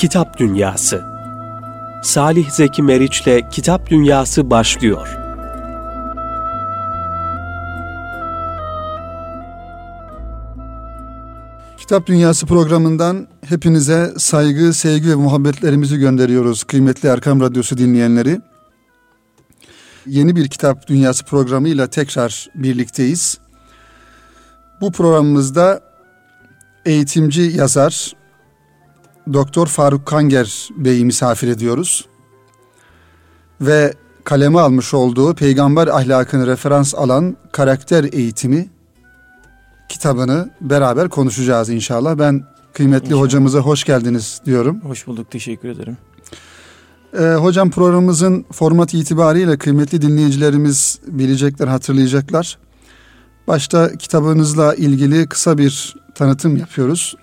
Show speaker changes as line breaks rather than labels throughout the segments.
Kitap Dünyası Salih Zeki Meriç'le Kitap Dünyası başlıyor.
Kitap Dünyası programından hepinize saygı, sevgi ve muhabbetlerimizi gönderiyoruz kıymetli Erkam Radyosu dinleyenleri. Yeni bir Kitap Dünyası programıyla tekrar birlikteyiz. Bu programımızda eğitimci yazar Doktor Faruk Kanger Bey'i misafir ediyoruz. Ve kaleme almış olduğu peygamber ahlakını referans alan karakter eğitimi kitabını beraber konuşacağız inşallah. Ben kıymetli inşallah. hocamıza hoş geldiniz diyorum.
Hoş bulduk, teşekkür ederim.
Ee, hocam programımızın format itibariyle kıymetli dinleyicilerimiz bilecekler, hatırlayacaklar. Başta kitabınızla ilgili kısa bir tanıtım yapıyoruz.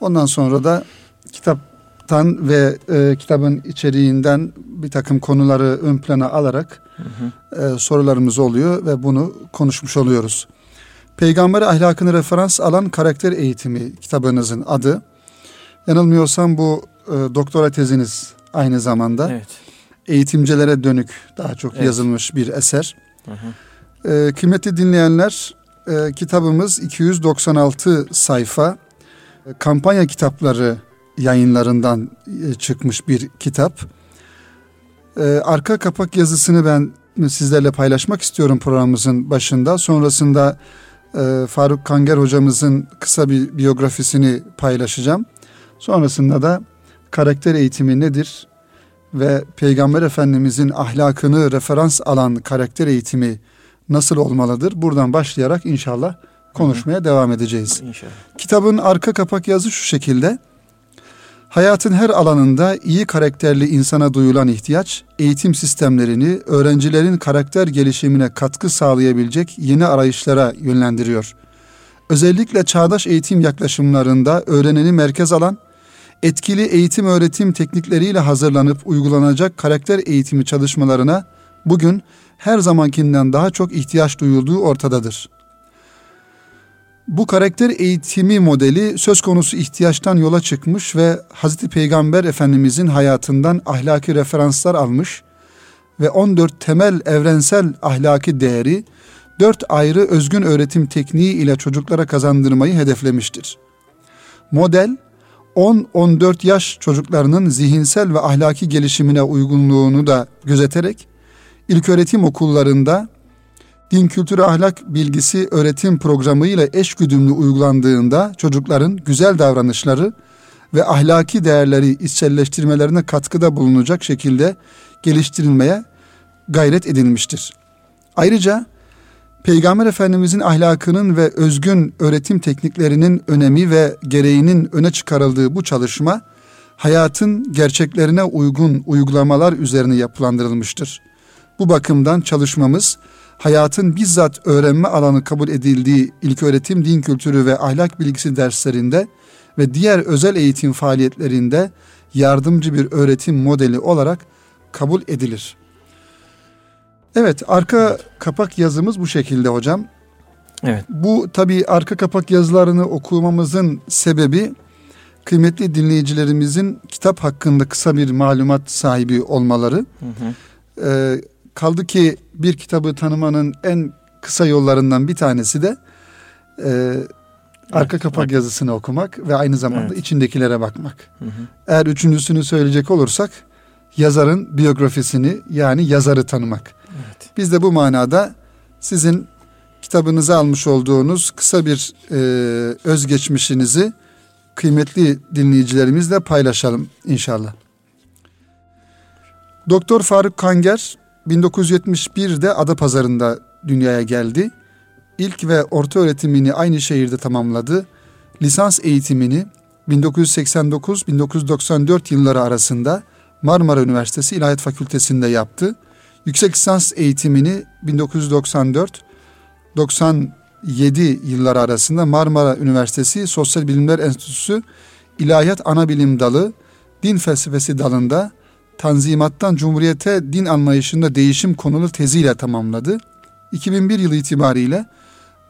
Ondan sonra da kitaptan ve e, kitabın içeriğinden bir takım konuları ön plana alarak hı hı. E, sorularımız oluyor ve bunu konuşmuş oluyoruz. Peygamber ahlakını referans alan karakter eğitimi kitabınızın adı. Yanılmıyorsam bu e, doktora teziniz aynı zamanda. Evet. Eğitimcilere dönük daha çok evet. yazılmış bir eser. Hı hı. E, kıymetli dinleyenler e, kitabımız 296 sayfa e, kampanya kitapları yayınlarından e, çıkmış bir kitap. E, arka kapak yazısını ben sizlerle paylaşmak istiyorum programımızın başında. Sonrasında e, Faruk Kanger hocamızın kısa bir biyografisini paylaşacağım. Sonrasında da karakter eğitimi nedir ve Peygamber Efendimizin ahlakını referans alan karakter eğitimi nasıl olmalıdır? Buradan başlayarak inşallah konuşmaya Hı-hı. devam edeceğiz. İnşallah. Kitabın arka kapak yazı şu şekilde. Hayatın her alanında iyi karakterli insana duyulan ihtiyaç, eğitim sistemlerini öğrencilerin karakter gelişimine katkı sağlayabilecek yeni arayışlara yönlendiriyor. Özellikle çağdaş eğitim yaklaşımlarında öğreneni merkez alan, etkili eğitim öğretim teknikleriyle hazırlanıp uygulanacak karakter eğitimi çalışmalarına bugün her zamankinden daha çok ihtiyaç duyulduğu ortadadır.'' Bu karakter eğitimi modeli söz konusu ihtiyaçtan yola çıkmış ve Hazreti Peygamber Efendimizin hayatından ahlaki referanslar almış ve 14 temel evrensel ahlaki değeri dört ayrı özgün öğretim tekniği ile çocuklara kazandırmayı hedeflemiştir. Model 10-14 yaş çocuklarının zihinsel ve ahlaki gelişimine uygunluğunu da gözeterek ilköğretim okullarında din kültürü ahlak bilgisi öğretim programı ile eş güdümlü uygulandığında çocukların güzel davranışları ve ahlaki değerleri içselleştirmelerine katkıda bulunacak şekilde geliştirilmeye gayret edilmiştir. Ayrıca Peygamber Efendimizin ahlakının ve özgün öğretim tekniklerinin önemi ve gereğinin öne çıkarıldığı bu çalışma hayatın gerçeklerine uygun uygulamalar üzerine yapılandırılmıştır. Bu bakımdan çalışmamız hayatın bizzat öğrenme alanı kabul edildiği ilköğretim, din kültürü ve ahlak bilgisi derslerinde ve diğer özel eğitim faaliyetlerinde yardımcı bir öğretim modeli olarak kabul edilir. Evet, arka kapak yazımız bu şekilde hocam. Evet. Bu tabii arka kapak yazılarını okumamızın sebebi kıymetli dinleyicilerimizin kitap hakkında kısa bir malumat sahibi olmaları. Hı hı. Ee, Kaldı ki bir kitabı tanımanın en kısa yollarından bir tanesi de e, arka evet, kapak evet. yazısını okumak ve aynı zamanda evet. içindekilere bakmak. Hı hı. Eğer üçüncüsünü söyleyecek olursak yazarın biyografisini yani yazarı tanımak. Evet. Biz de bu manada sizin kitabınızı almış olduğunuz kısa bir e, özgeçmişinizi kıymetli dinleyicilerimizle paylaşalım inşallah. Doktor Faruk Kanger 1971'de Adapazarı'nda dünyaya geldi. İlk ve orta öğretimini aynı şehirde tamamladı. Lisans eğitimini 1989-1994 yılları arasında Marmara Üniversitesi İlahiyat Fakültesi'nde yaptı. Yüksek lisans eğitimini 1994 97 yılları arasında Marmara Üniversitesi Sosyal Bilimler Enstitüsü İlahiyat Anabilim Dalı Din Felsefesi dalında Tanzimattan Cumhuriyete din anlayışında değişim konulu teziyle tamamladı. 2001 yılı itibariyle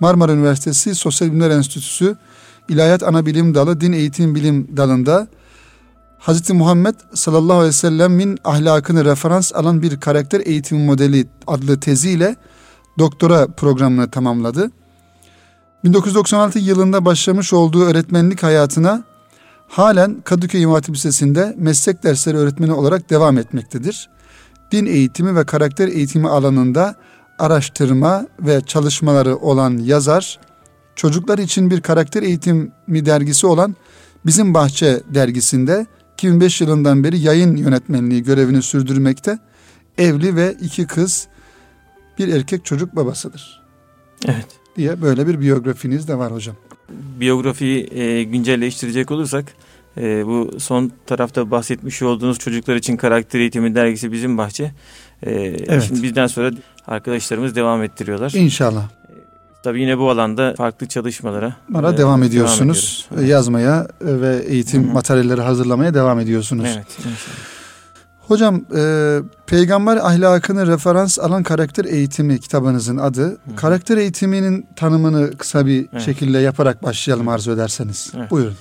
Marmara Üniversitesi Sosyal Bilimler Enstitüsü İlahiyat Anabilim Dalı Din Eğitim Bilim Dalı'nda Hz. Muhammed sallallahu aleyhi ve sellemin ahlakını referans alan bir karakter eğitimi modeli adlı teziyle doktora programını tamamladı. 1996 yılında başlamış olduğu öğretmenlik hayatına halen Kadıköy İmam Hatip Lisesi'nde meslek dersleri öğretmeni olarak devam etmektedir. Din eğitimi ve karakter eğitimi alanında araştırma ve çalışmaları olan yazar, çocuklar için bir karakter eğitimi dergisi olan Bizim Bahçe dergisinde 2005 yılından beri yayın yönetmenliği görevini sürdürmekte. Evli ve iki kız, bir erkek çocuk babasıdır.
Evet.
Diye böyle bir biyografiniz de var hocam.
Biyografiyi e, güncelleştirecek olursak e, bu son tarafta bahsetmiş olduğunuz çocuklar için karakter eğitimi dergisi Bizim Bahçe. E, evet. Şimdi bizden sonra arkadaşlarımız devam ettiriyorlar.
İnşallah.
Tabii yine bu alanda farklı çalışmalara
Bana e, devam ediyorsunuz. Devam Yazmaya ve eğitim Hı-hı. materyalleri hazırlamaya devam ediyorsunuz.
Evet. İnşallah.
Hocam e, peygamber ahlakını referans alan karakter eğitimi kitabınızın adı. Hı. Karakter eğitiminin tanımını kısa bir evet. şekilde yaparak başlayalım arzu ederseniz. Evet. Buyurun.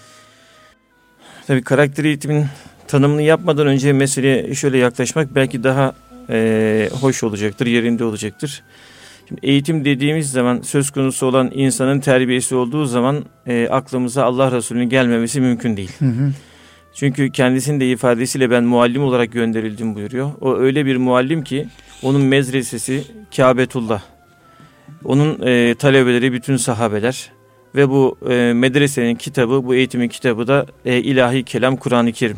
Tabii karakter eğitimin tanımını yapmadan önce meseleye şöyle yaklaşmak belki daha e, hoş olacaktır, yerinde olacaktır. Şimdi eğitim dediğimiz zaman söz konusu olan insanın terbiyesi olduğu zaman e, aklımıza Allah Resulü'nün gelmemesi mümkün değil. Hı hı. Çünkü kendisinin de ifadesiyle ben muallim olarak gönderildim buyuruyor. O öyle bir muallim ki onun mezresesi Kâbetullah. Onun e, talebeleri bütün sahabeler ve bu e, medresenin kitabı, bu eğitimin kitabı da e, ilahi kelam Kur'an-ı Kerim.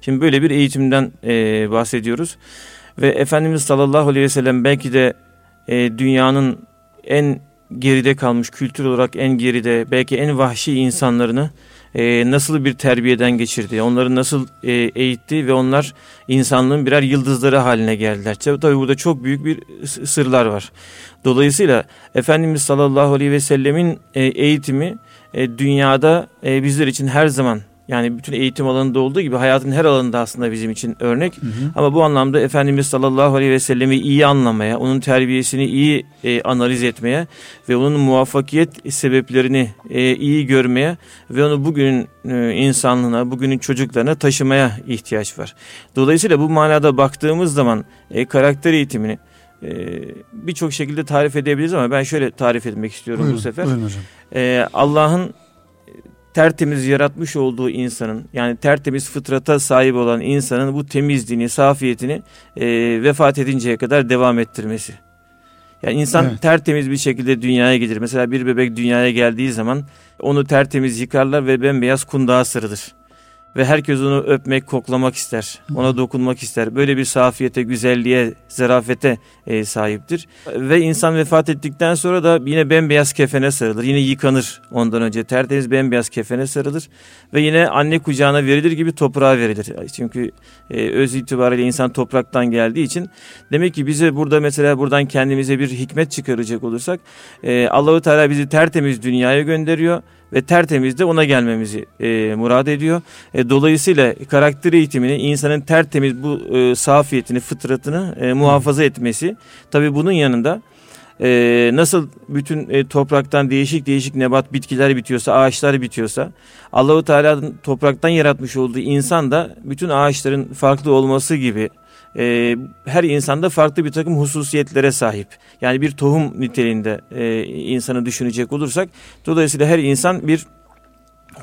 Şimdi böyle bir eğitimden e, bahsediyoruz. Ve Efendimiz sallallahu aleyhi ve sellem belki de e, dünyanın en geride kalmış kültür olarak en geride belki en vahşi insanlarını e, nasıl bir terbiyeden geçirdi, onları nasıl e, eğitti ve onlar insanlığın birer yıldızları haline geldiler. Tabi burada çok büyük bir sırlar var. Dolayısıyla Efendimiz sallallahu aleyhi ve sellemin e, eğitimi e, dünyada e, bizler için her zaman yani bütün eğitim alanında olduğu gibi hayatın her alanında aslında bizim için örnek. Hı hı. Ama bu anlamda Efendimiz sallallahu aleyhi ve sellemi iyi anlamaya, onun terbiyesini iyi e, analiz etmeye ve onun muvaffakiyet sebeplerini e, iyi görmeye ve onu bugünün e, insanlığına, bugünün çocuklarına taşımaya ihtiyaç var. Dolayısıyla bu manada baktığımız zaman e, karakter eğitimini e, birçok şekilde tarif edebiliriz ama ben şöyle tarif etmek istiyorum
buyurun,
bu sefer.
Buyurun hocam.
E, Allah'ın tertemiz yaratmış olduğu insanın yani tertemiz fıtrata sahip olan insanın bu temizliğini, safiyetini e, vefat edinceye kadar devam ettirmesi. Yani insan evet. tertemiz bir şekilde dünyaya gelir. Mesela bir bebek dünyaya geldiği zaman onu tertemiz yıkarlar ve bembeyaz kundağa sarılır ve herkes onu öpmek, koklamak ister. Ona dokunmak ister. Böyle bir safiyete, güzelliğe, zarafete e, sahiptir. Ve insan vefat ettikten sonra da yine bembeyaz kefene sarılır. Yine yıkanır ondan önce. Tertemiz bembeyaz kefene sarılır. Ve yine anne kucağına verilir gibi toprağa verilir. Çünkü e, öz itibariyle insan topraktan geldiği için. Demek ki bize burada mesela buradan kendimize bir hikmet çıkaracak olursak. E, Allahu Teala bizi tertemiz dünyaya gönderiyor ve tertemiz de ona gelmemizi e, murad ediyor. E, dolayısıyla karakter eğitimini insanın tertemiz bu e, safiyetini, fıtratını e, muhafaza etmesi. Tabi bunun yanında e, nasıl bütün e, topraktan değişik değişik nebat bitkiler bitiyorsa, ağaçlar bitiyorsa Allahu Teala'nın topraktan yaratmış olduğu insan da bütün ağaçların farklı olması gibi e, her insanda farklı bir takım hususiyetlere sahip. Yani bir tohum niteliğinde e, insanı düşünecek olursak dolayısıyla her insan bir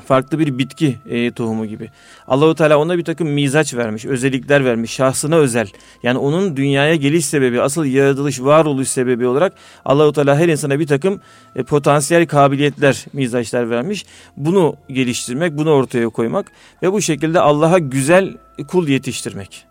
farklı bir bitki e, tohumu gibi. Allahu Teala ona bir takım mizaç vermiş, özellikler vermiş, şahsına özel. Yani onun dünyaya geliş sebebi, asıl yaratılış, varoluş sebebi olarak Allahu Teala her insana bir takım e, potansiyel kabiliyetler, mizaçlar vermiş. Bunu geliştirmek, bunu ortaya koymak ve bu şekilde Allah'a güzel kul yetiştirmek.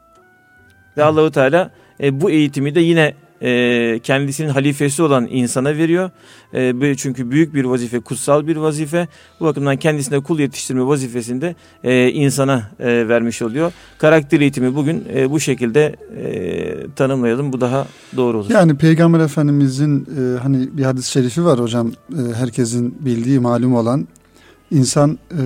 Ve Allahu Teala e, bu eğitimi de yine e, kendisinin halifesi olan insana veriyor. E, çünkü büyük bir vazife, kutsal bir vazife. Bu bakımdan kendisine kul yetiştirme vazifesinde e, insana e, vermiş oluyor. Karakter eğitimi bugün e, bu şekilde e, tanımlayalım. Bu daha doğru olur.
Yani Peygamber Efendimizin e, hani bir hadis-i şerifi var hocam. E, herkesin bildiği, malum olan insan e,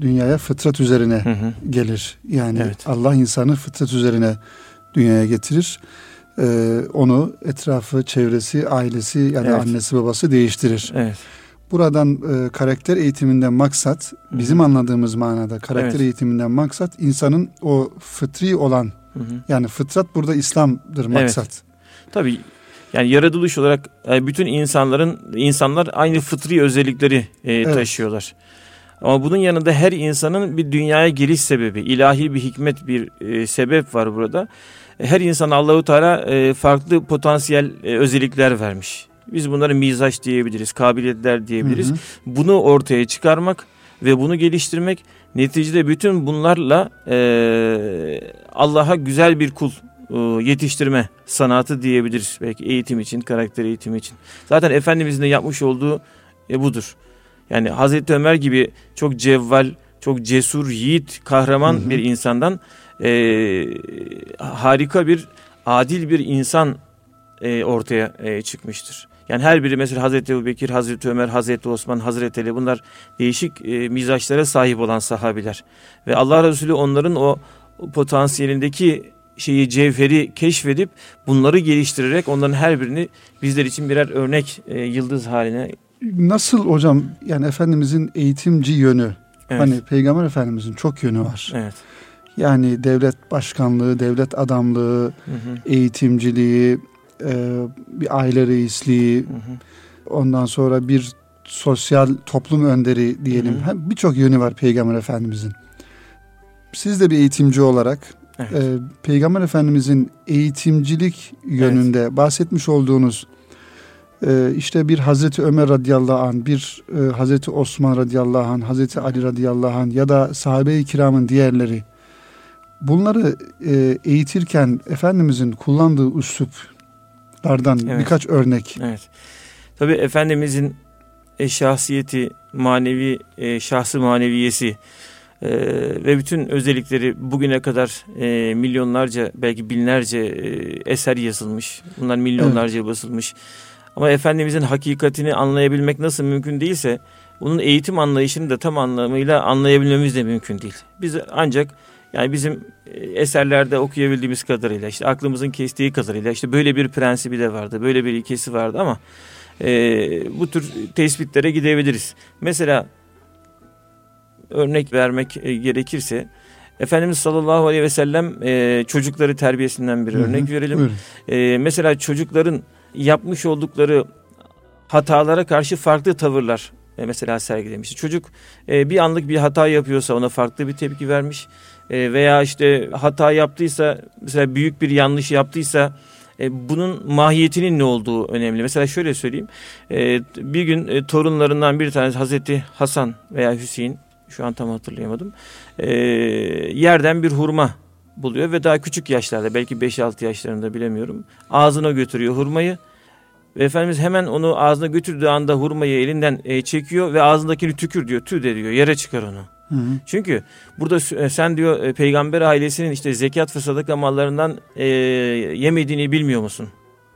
dünyaya fıtrat üzerine hı hı. gelir. Yani evet. Allah insanı fıtrat üzerine dünyaya getirir. Ee, onu etrafı, çevresi, ailesi yani evet. annesi babası değiştirir.
Evet.
Buradan e, karakter eğitiminden maksat bizim
Hı hı.
anladığımız manada karakter
Evet.
eğitiminden maksat insanın o fıtri olan
Hı hı.
yani fıtrat burada İslam'dır maksat.
Tabii yani yaratılış olarak e, bütün insanların insanlar aynı fıtri özellikleri e,
Evet.
taşıyorlar. Ama bunun yanında her insanın bir dünyaya geliş sebebi, ilahi bir hikmet, bir e, sebep var burada. Her insan Allahu Teala e, farklı potansiyel e, özellikler vermiş. Biz bunları mizaç diyebiliriz, kabiliyetler diyebiliriz.
Hı hı.
Bunu ortaya çıkarmak ve bunu geliştirmek neticede bütün bunlarla e, Allah'a güzel bir kul e, yetiştirme sanatı diyebiliriz belki eğitim için, karakter eğitimi için. Zaten Efendimizin de yapmış olduğu e, budur. Yani Hazreti Ömer gibi çok cevval, çok cesur, yiğit, kahraman
Hı hı.
bir insandan e, harika bir, adil bir insan e, ortaya e, çıkmıştır. Yani her biri mesela Hazreti Ebubekir, Hazreti Ömer, Hazreti Osman, Hazreti Ali bunlar değişik e, mizaçlara sahip olan sahabiler. Ve Allah Resulü onların o, o potansiyelindeki şeyi cevheri keşfedip bunları geliştirerek onların her birini bizler için birer örnek e, yıldız haline
Nasıl hocam yani Efendimizin eğitimci yönü
evet,
hani Peygamber Efendimizin çok yönü var.
evet.
Yani devlet başkanlığı, devlet adamlığı,
Hı hı,
eğitimciliği, e, bir aile reisliği,
hı hı.
ondan sonra bir sosyal toplum önderi diyelim. Birçok yönü var Peygamber Efendimizin. Siz de bir eğitimci olarak
Evet.
e, Peygamber Efendimizin eğitimcilik yönünde bahsetmiş olduğunuz e, işte bir Hazreti Ömer radıyallahu an, bir e, Hazreti Osman radıyallahu an, Hazreti Ali radıyallahu an ya da sahabe-i kiramın diğerleri bunları e, eğitirken Efendimizin kullandığı üsluplardan
Evet.
birkaç örnek.
Evet. Tabii Efendimizin e, şahsiyeti, manevi e, şahsı maneviyesi e, ve bütün özellikleri bugüne kadar e, milyonlarca belki binlerce e, eser yazılmış. Bunlar milyonlarca basılmış. Ama Efendimizin hakikatini anlayabilmek nasıl mümkün değilse bunun eğitim anlayışını da tam anlamıyla anlayabilmemiz de mümkün değil. Biz ancak yani bizim e, eserlerde okuyabildiğimiz kadarıyla işte aklımızın kestiği kadarıyla işte böyle bir prensibi de vardı, böyle bir ilkesi vardı ama e, bu tür tespitlere gidebiliriz. Mesela örnek vermek e, gerekirse Efendimiz sallallahu aleyhi ve sellem e, çocukları terbiyesinden bir
Hı hı.
örnek verelim.
Buyurun.
E, mesela çocukların yapmış oldukları hatalara karşı farklı tavırlar e, mesela sergilemiş. Çocuk bir anlık bir hata yapıyorsa ona farklı bir tepki vermiş. E, veya işte hata yaptıysa mesela büyük bir yanlış yaptıysa e, bunun mahiyetinin ne olduğu önemli. Mesela şöyle söyleyeyim. E, bir gün torunlarından bir tanesi Hazreti Hasan veya Hüseyin şu an tam hatırlayamadım. Yerden bir hurma buluyor ve daha küçük yaşlarda belki 5-6 yaşlarında bilemiyorum. Ağzına götürüyor hurmayı. Ve Efendimiz hemen onu ağzına götürdüğü anda hurmayı elinden çekiyor ve ağzındakini tükür diyor. Tü de diyor yere çıkar onu.
Hı hı.
Çünkü burada e, sen diyor e, peygamber ailesinin işte zekat ve sadaka mallarından e, yemediğini bilmiyor musun?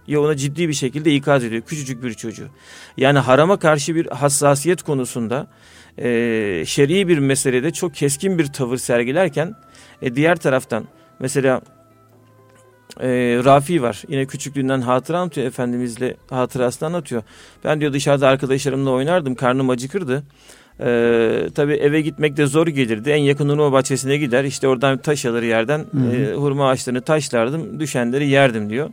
Ya ona ciddi bir şekilde ikaz ediyor küçücük bir çocuğu. Yani harama karşı bir hassasiyet konusunda e, şer'i bir meselede çok keskin bir tavır sergilerken e, diğer taraftan mesela e, Rafi var. Yine küçüklüğünden hatıra anlatıyor. Efendimizle hatırasını anlatıyor. Ben diyor dışarıda arkadaşlarımla oynardım. Karnım acıkırdı. Ee, tabii eve gitmek de zor gelirdi. En yakın hurma bahçesine gider. İşte oradan taş alır yerden.
Hı hı.
e, hurma ağaçlarını taşlardım. Düşenleri yerdim diyor.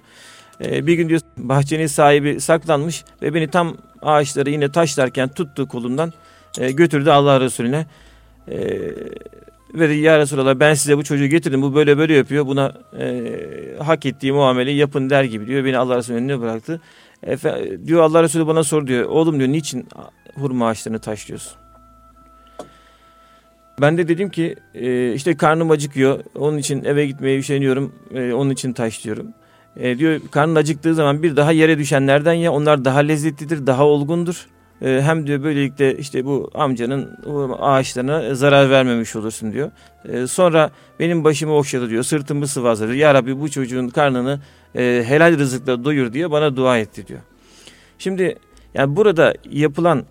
Ee, bir gün diyor bahçenin sahibi saklanmış ve beni tam ağaçları yine taşlarken tuttu kolumdan. e, götürdü Allah Resulüne. E, ve dedi, ya Resulallah ben size bu çocuğu getirdim. Bu böyle böyle yapıyor. Buna e, hak ettiği muameleyi yapın der gibi diyor. Beni Allah Resulü'nün önüne bıraktı. Efe, diyor Allah Resulü bana sor diyor. Oğlum diyor niçin hurma ağaçlarını taşlıyorsun? Ben de dedim ki e, işte karnım acıkıyor. Onun için eve gitmeye üşeniyorum. E, onun için taşlıyorum. E, diyor karnın acıktığı zaman bir daha yere düşenlerden ya onlar daha lezzetlidir, daha olgundur. E, hem diyor böylelikle işte bu amcanın o ağaçlarına zarar vermemiş olursun diyor. E, sonra benim başımı okşadı diyor, sırtımı sıvazladı. Ya Rabbi bu çocuğun karnını e, helal rızıkla doyur diye bana dua etti diyor. Şimdi yani burada yapılan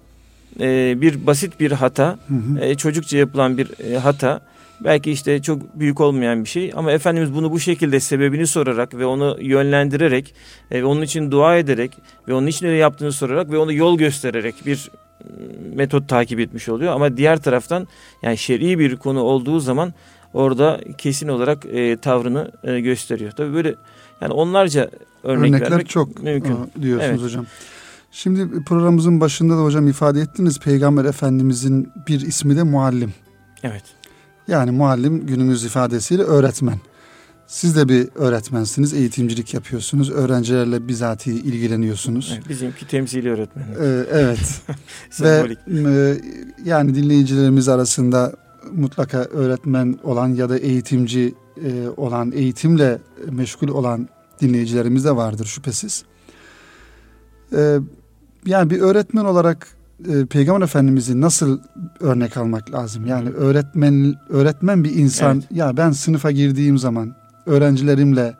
e, bir basit bir hata,
Hı hı.
e, çocukça yapılan bir e, hata belki işte çok büyük olmayan bir şey ama Efendimiz bunu bu şekilde sebebini sorarak ve onu yönlendirerek e, ve onun için dua ederek ve onun için öyle yaptığını sorarak ve onu yol göstererek bir metot takip etmiş oluyor ama diğer taraftan yani şer'i bir konu olduğu zaman orada kesin olarak e, tavrını e, gösteriyor. Tabii böyle yani onlarca örnek
Örnekler
vermek
çok
mümkün.
e, diyorsunuz
Evet.
hocam. Şimdi programımızın başında da hocam ifade ettiniz Peygamber Efendimizin bir ismi de muallim.
Evet.
Yani muallim günümüz ifadesiyle öğretmen. Siz de bir öğretmensiniz, eğitimcilik yapıyorsunuz, öğrencilerle bizatihi ilgileniyorsunuz.
evet. Bizimki temsili öğretmenlik.
Ee, evet. Ve e, yani dinleyicilerimiz arasında mutlaka öğretmen olan ya da eğitimci e, olan, eğitimle meşgul olan dinleyicilerimiz de vardır şüphesiz. E, yani bir öğretmen olarak e, Peygamber Efendimiz'i nasıl örnek almak lazım? Yani öğretmen öğretmen bir insan
Evet.
ya ben sınıfa girdiğim zaman öğrencilerimle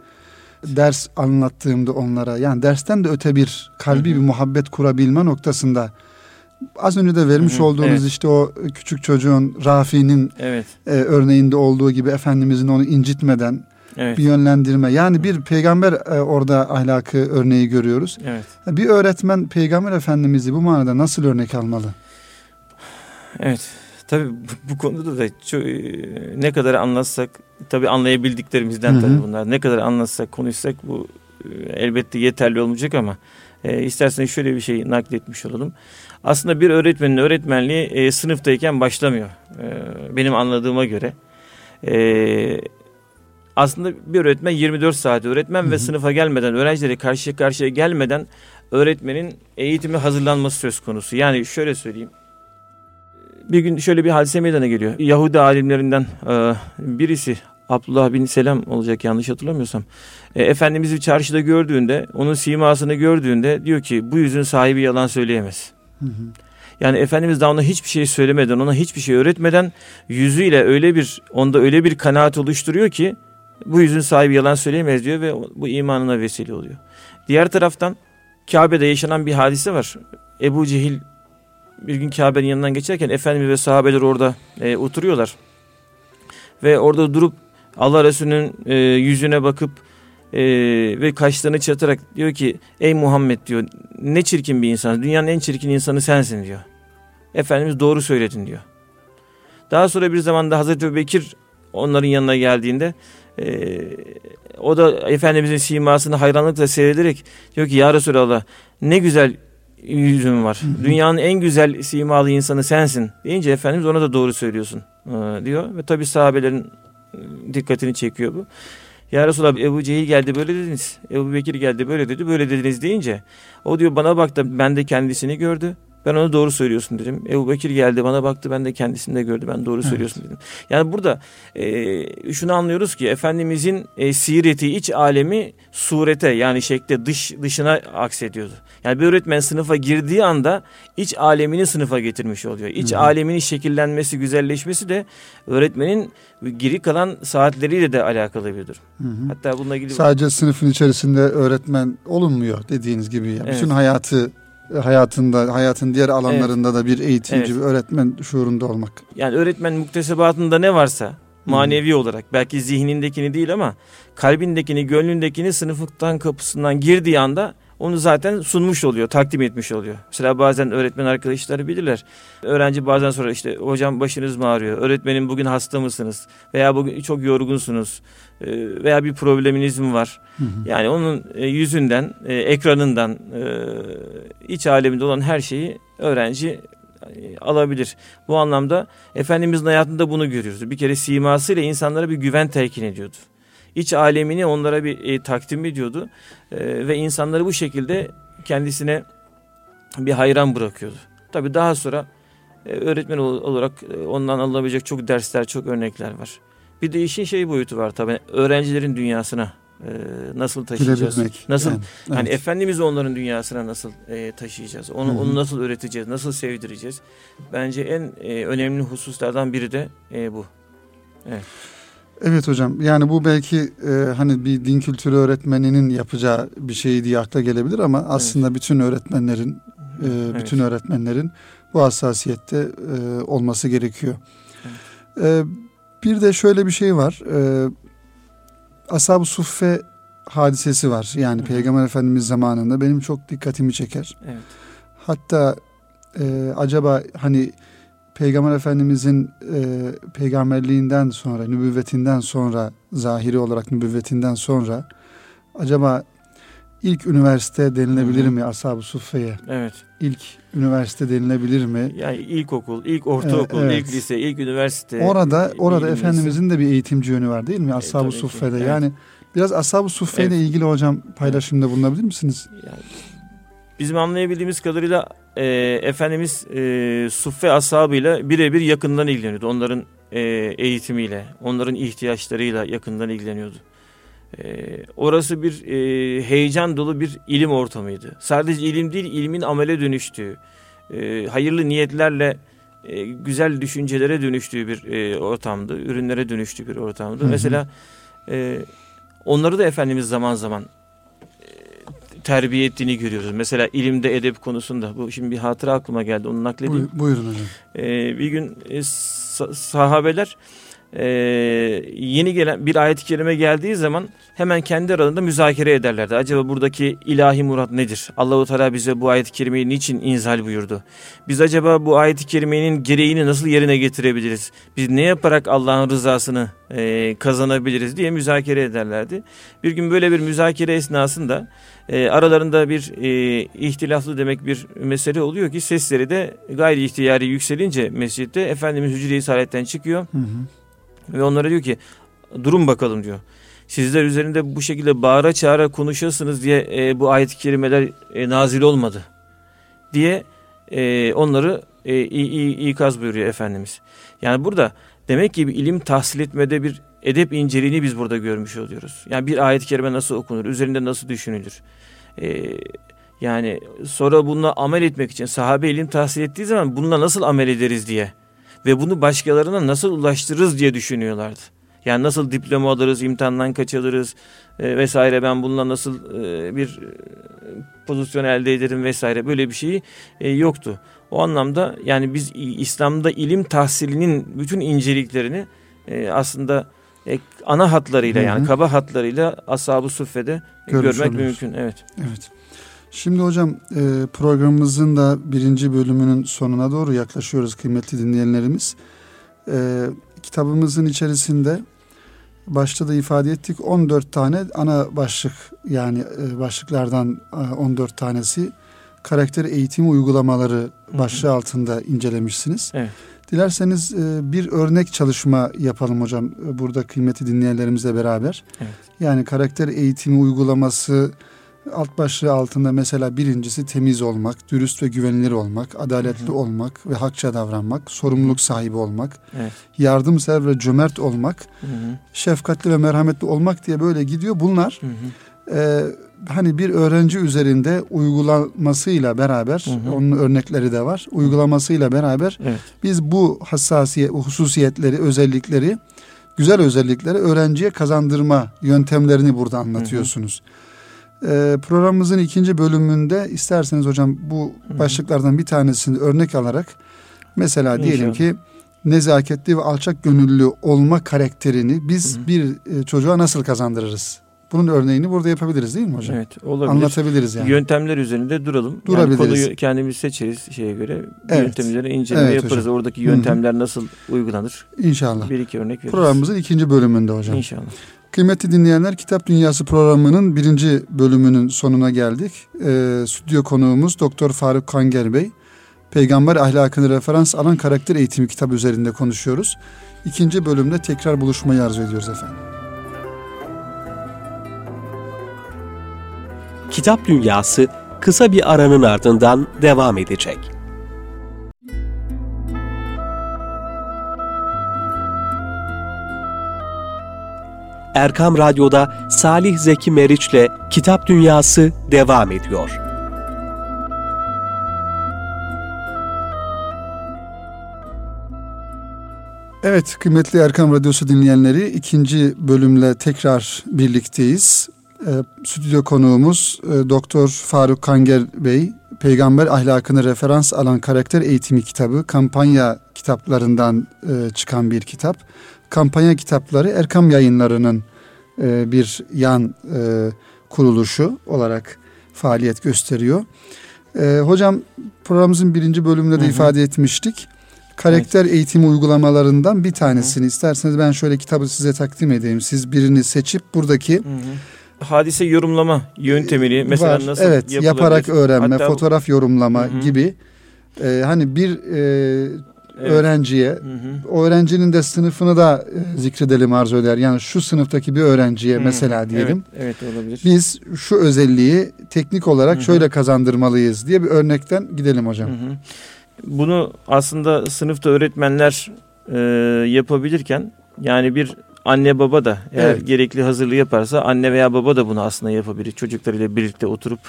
ders anlattığımda onlara yani dersten de öte bir kalbi
Hı hı.
bir muhabbet kurabilme noktasında az önce de vermiş
Hı hı,
olduğunuz
evet.
işte o küçük çocuğun Rafi'nin
Evet.
e, örneğinde olduğu gibi Efendimizin onu incitmeden
Evet.
bir yönlendirme yani bir peygamber e, orada ahlakı örneği görüyoruz.
Evet.
Bir öğretmen peygamber efendimizi bu manada nasıl örnek almalı?
Evet. Tabii bu, konuda da çok, e, ne kadar anlatsak tabii anlayabildiklerimizden tabii bunlar. Ne kadar anlatsak konuşsak bu e, elbette yeterli olmayacak ama e, isterseniz şöyle bir şey nakletmiş olalım. Aslında bir öğretmenin öğretmenliği e, sınıftayken başlamıyor. E, benim anladığıma göre. E, aslında bir öğretmen 24 saat öğretmen
Hı
ve sınıfa gelmeden, öğrencileri karşıya karşıya gelmeden öğretmenin eğitimi hazırlanması söz konusu. Yani şöyle söyleyeyim. Bir gün şöyle bir hadise meydana geliyor. Yahudi alimlerinden e, birisi Abdullah bin Selam olacak yanlış hatırlamıyorsam. E, Efendimiz'i çarşıda gördüğünde, onun simasını gördüğünde diyor ki bu yüzün sahibi yalan söyleyemez.
Hı hı.
Yani Efendimiz daha ona hiçbir şey söylemeden, ona hiçbir şey öğretmeden yüzüyle öyle bir, onda öyle bir kanaat oluşturuyor ki bu yüzün sahibi yalan söyleyemez diyor ve bu imanına vesile oluyor. Diğer taraftan Kabe'de yaşanan bir hadise var. Ebu Cehil bir gün Kabe'nin yanından geçerken Efendimiz ve sahabeler orada e, oturuyorlar. Ve orada durup Allah Resulü'nün e, yüzüne bakıp e, ve kaşlarını çatarak diyor ki ey Muhammed diyor ne çirkin bir insan dünyanın en çirkin insanı sensin diyor. Efendimiz doğru söyledin diyor. Daha sonra bir zamanda Hazreti Ebubekir onların yanına geldiğinde e, o da Efendimizin simasını hayranlıkla seyrederek diyor ki ya Resulallah ne güzel yüzün var. Dünyanın en güzel simalı insanı sensin deyince Efendimiz ona da doğru söylüyorsun e, diyor. Ve tabi sahabelerin e, dikkatini çekiyor bu. Ya Resulallah Ebu Cehil geldi böyle dediniz. Ebu Bekir geldi böyle dedi böyle dediniz deyince o diyor bana baktı ben de kendisini gördü. Ben ona doğru söylüyorsun dedim. Ebu Bekir geldi bana baktı ben de kendisini de gördü. Ben doğru
Evet.
söylüyorsun dedim. Yani burada e, şunu anlıyoruz ki Efendimizin e, sireti iç alemi surete yani şekle dış dışına aksediyordu. Yani bir öğretmen sınıfa girdiği anda iç alemini sınıfa getirmiş oluyor. İç
Hı
aleminin şekillenmesi, güzelleşmesi de öğretmenin geri kalan saatleriyle de alakalı bir durum.
Hı hı.
Hatta bununla ilgili
Sadece sınıfın içerisinde öğretmen olunmuyor dediğiniz gibi. Yani
Evet.
Bütün hayatı hayatında hayatın diğer alanlarında da bir eğitimci,
Evet.
bir öğretmen şuurunda olmak.
yani öğretmen muktesebatında ne varsa manevi olarak belki zihnindekini değil ama kalbindekini, gönlündekini sınıftan kapısından girdiği anda onu zaten sunmuş oluyor, takdim etmiş oluyor. Mesela bazen öğretmen arkadaşları bilirler. Öğrenci bazen sonra işte hocam başınız mı ağrıyor? Öğretmenim bugün hasta mısınız? Veya bugün çok yorgunsunuz? Ee, Veya bir probleminiz mi var?
Hı hı.
Yani onun e, yüzünden, e, ekranından, e, iç aleminde olan her şeyi öğrenci e, alabilir. Bu anlamda Efendimizin hayatında bunu görüyoruz. Bir kere simasıyla insanlara bir güven telkin ediyordu. İç alemini onlara bir e, takdim ediyordu E, ve insanları bu şekilde kendisine bir hayran bırakıyordu. Tabi daha sonra e, öğretmen ol- olarak e, ondan alınabilecek çok dersler, çok örnekler var. Bir de işin şey boyutu var tabi öğrencilerin dünyasına e, nasıl taşıyacağız? Nasıl
Yani,
Hani
evet.
Efendimiz'i onların dünyasına nasıl e, taşıyacağız? Onu, onu nasıl öğreteceğiz? Nasıl sevdireceğiz? Bence en e, önemli hususlardan biri de e, bu.
Evet hocam yani bu belki e, hani bir din kültürü öğretmeninin yapacağı bir şey diye akla gelebilir ama aslında bütün öğretmenlerin e,
Evet.
bütün öğretmenlerin bu hassasiyette e, olması gerekiyor. E, bir de şöyle bir şey var. E, Ashab-ı Suffe hadisesi var. Yani
hı.
Peygamber Efendimiz zamanında benim çok dikkatimi çeker.
Evet.
Hatta e, acaba hani Peygamber Efendimizin e, peygamberliğinden sonra, nübüvvetinden sonra, zahiri olarak nübüvvetinden sonra acaba ilk üniversite denilebilir
Hı hı.
mi Ashab-ı Suffe'ye?
Evet.
İlk üniversite denilebilir mi?
Yani ilkokul, ilk ortaokul,
Evet, evet.
ilk lise, ilk üniversite.
Orada orada
ilim lise.
Efendimizin de bir eğitimci yönü var değil mi? Ashab-ı
tabii ki,
Suffe'de.
evet.
Yani biraz Ashab-ı Suffe ile
Evet.
ilgili hocam paylaşımda bulunabilir misiniz?
Yani bizim anlayabildiğimiz kadarıyla e, Efendimiz e, Suffe ashabıyla birebir yakından ilgileniyordu. Onların e, eğitimiyle, onların ihtiyaçlarıyla yakından ilgileniyordu. E, orası bir e, heyecan dolu bir ilim ortamıydı. Sadece ilim değil, ilmin amele dönüştüğü, e, hayırlı niyetlerle e, güzel düşüncelere dönüştüğü bir e, ortamdı. Ürünlere dönüştüğü bir ortamdı.
Hı hı.
Mesela e, onları da Efendimiz zaman zaman terbiye ettiğini görüyoruz. Mesela ilimde edep konusunda bu şimdi bir hatıra aklıma geldi onu nakledeyim.
Buy- buyurun hocam.
Ee, bir gün e, sa- sahabeler e, yeni gelen bir ayet-i kerime geldiği zaman hemen kendi aralarında müzakere ederlerdi. Acaba buradaki ilahi murat nedir? Allahu Teala bize bu ayet-i kerimeyi niçin inzal buyurdu? Biz acaba bu ayet-i kerimenin gereğini nasıl yerine getirebiliriz? Biz ne yaparak Allah'ın rızasını e, kazanabiliriz diye müzakere ederlerdi. Bir gün böyle bir müzakere esnasında e, aralarında bir e, ihtilaflı demek bir mesele oluyor ki sesleri de gayri ihtiyari yükselince mescitte Efendimiz hücre-i çıkıyor
Hı hı.
Ve onlara diyor ki durun bakalım diyor. Sizler üzerinde bu şekilde bağıra çağıra konuşuyorsunuz diye e, bu ayet-i kerimeler e, nazil olmadı diye e, onları e, i- i- ikaz buyuruyor Efendimiz. Yani burada demek ki bir ilim tahsil etmede bir edep inceliğini biz burada görmüş oluyoruz. Yani bir ayet-i kerime nasıl okunur, üzerinde nasıl düşünülür. E, yani sonra bununla amel etmek için sahabe ilim tahsil ettiği zaman bununla nasıl amel ederiz diye ve bunu başkalarına nasıl ulaştırırız diye düşünüyorlardı. Yani nasıl diploma alırız, imtihandan kaçılırız e, vesaire ben bununla nasıl e, bir e, pozisyon elde ederim vesaire böyle bir şeyi e, yoktu. O anlamda yani biz İslam'da ilim tahsilinin bütün inceliklerini e, aslında e, ana hatlarıyla
Hı hı.
yani kaba hatlarıyla Ashab-ı Suffe'de
Görmüş
görmek
oluyoruz.
mümkün. Evet.
Evet. Şimdi hocam e, programımızın da birinci bölümünün sonuna doğru yaklaşıyoruz kıymetli dinleyenlerimiz. E, kitabımızın içerisinde başta da ifade ettik 14 tane ana başlık yani e, başlıklardan e, 14 tanesi karakter eğitimi uygulamaları
hı.
başlığı altında incelemişsiniz.
Evet.
Dilerseniz bir örnek çalışma yapalım hocam burada kıymetli dinleyenlerimizle beraber.
Evet.
Yani karakter eğitimi uygulaması alt başlığı altında mesela birincisi temiz olmak, dürüst ve güvenilir olmak, adaletli
Hı hı.
olmak ve hakça davranmak, sorumluluk sahibi olmak,
Evet.
yardımsever ve cömert olmak,
Hı hı.
şefkatli ve merhametli olmak diye böyle gidiyor. Bunlar e, hani bir öğrenci üzerinde uygulamasıyla beraber,
Hı hı.
onun örnekleri de var, uygulamasıyla beraber
Evet.
biz bu hassasiyet, hususiyetleri, özellikleri, güzel özellikleri öğrenciye kazandırma yöntemlerini burada anlatıyorsunuz. Ee, programımızın ikinci bölümünde isterseniz hocam bu
Hı hı.
başlıklardan bir tanesini örnek alarak mesela diyelim
İnşallah.
ki nezaketli ve alçak gönüllü olma karakterini biz
Hı hı.
bir e, çocuğa nasıl kazandırırız? Bunun örneğini burada yapabiliriz değil mi hocam?
Evet. Olabilir.
Anlatabiliriz yani.
Yöntemler üzerinde duralım.
Durabiliriz.
Yani konuyu kendimiz seçeriz şeye göre.
Evet.
Yöntemleri inceleme
Evet
yaparız.
hocam.
Oradaki yöntemler nasıl uygulanır?
İnşallah.
Bir iki örnek veririz.
Programımızın ikinci bölümünde hocam.
İnşallah.
Kıymetli dinleyenler Kitap Dünyası programının birinci bölümünün sonuna geldik. Ee, stüdyo konuğumuz Doktor Faruk Kanger Bey. Peygamber ahlakını referans alan karakter eğitimi kitabı üzerinde konuşuyoruz. İkinci bölümde tekrar buluşmayı arzu ediyoruz efendim.
Kitap Dünyası kısa bir aranın ardından devam edecek. Erkam Radyo'da Salih Zeki Meriç'le Kitap Dünyası devam ediyor.
Evet kıymetli Erkam Radyosu dinleyenleri ikinci bölümle tekrar birlikteyiz. Ee, stüdyo konuğumuz e, Doktor Faruk Kanger Bey. Peygamber ahlakını referans alan karakter eğitimi kitabı kampanya kitaplarından e, çıkan bir kitap. Kampanya kitapları Erkam yayınlarının e, bir yan e, kuruluşu olarak faaliyet gösteriyor. Ee, hocam programımızın birinci bölümünde de
Hı hı.
ifade etmiştik. Karakter eğitimi uygulamalarından bir tanesini isterseniz ben şöyle kitabı size takdim edeyim. Siz birini seçip buradaki
Hı hı. Hadise yorumlama yöntemini mesela
var.
nasıl
evet yaparak öğrenme,
Hatta-
fotoğraf yorumlama
Hı hı.
gibi e, hani bir e,
Evet.
öğrenciye
Hı hı.
o öğrencinin de sınıfını da e, zikredelim arzu eder. Yani şu sınıftaki bir öğrenciye
Hı
mesela diyelim.
Evet, evet olabilir.
Biz şu özelliği teknik olarak
Hı hı.
şöyle kazandırmalıyız diye bir örnekten gidelim hocam.
Hı hı. Bunu aslında sınıfta öğretmenler e, yapabilirken yani bir anne baba da eğer
Evet.
gerekli hazırlığı yaparsa anne veya baba da bunu aslında yapabilir. Çocuklarıyla birlikte oturup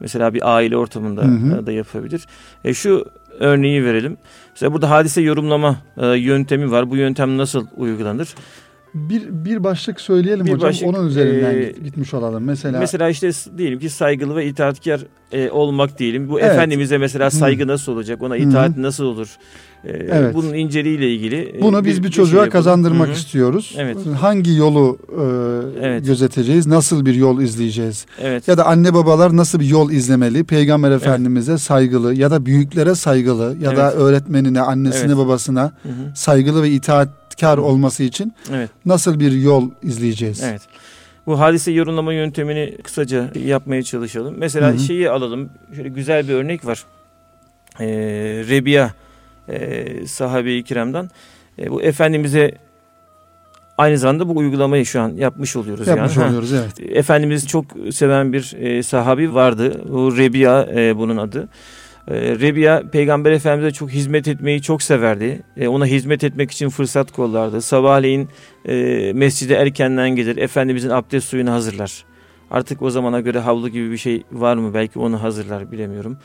mesela bir aile ortamında
Hı hı.
da yapabilir. E, şu örneği verelim. Mesela burada hadise yorumlama e, yöntemi var. Bu yöntem nasıl uygulanır?
Bir, bir başlık söyleyelim
Bir
hocam.
başlık,
Onun üzerinden
e,
git- gitmiş olalım. Mesela,
Mesela işte diyelim ki saygılı ve itaatkar e, olmak diyelim. Bu
Evet.
Efendimiz'e mesela saygı nasıl olacak? Ona
Hı.
itaat nasıl olur? E,
Evet.
Bunun inceliğiyle ilgili. e,
bunu biz bir,
şey
çocuğa
yapalım.
kazandırmak
Hı hı.
istiyoruz.
Evet.
Hangi yolu e,
Evet.
gözeteceğiz? Nasıl bir yol izleyeceğiz?
Evet.
Ya da anne babalar nasıl bir yol izlemeli? Peygamber Efendimiz'e saygılı ya da büyüklere saygılı ya da
Evet.
öğretmenine, annesine,
Evet.
babasına
Hı hı.
saygılı ve itaatkar
Hı.
olması için
Evet.
nasıl bir yol izleyeceğiz?
Evet. Bu hadise yorumlama yöntemini kısaca yapmaya çalışalım. Mesela
Hı hı.
şeyi alalım. Şöyle güzel bir örnek var. Ee, Rebiya e, sahabe-i kiramdan. E, bu Efendimiz'e aynı zamanda bu uygulamayı şu an yapmış oluyoruz.
Yapmış
yani.
Oluyoruz evet.
Efendimiz çok seven bir e, sahabi vardı. Bu Rebiya e, bunun adı. E, Rebiya Peygamber Efendimiz'e çok hizmet etmeyi çok severdi. E, ona hizmet etmek için fırsat kollardı. Sabahleyin e, mescide erkenden gelir. Efendimizin abdest suyunu hazırlar. Artık o zamana göre havlu gibi bir şey var mı? Belki onu hazırlar bilemiyorum.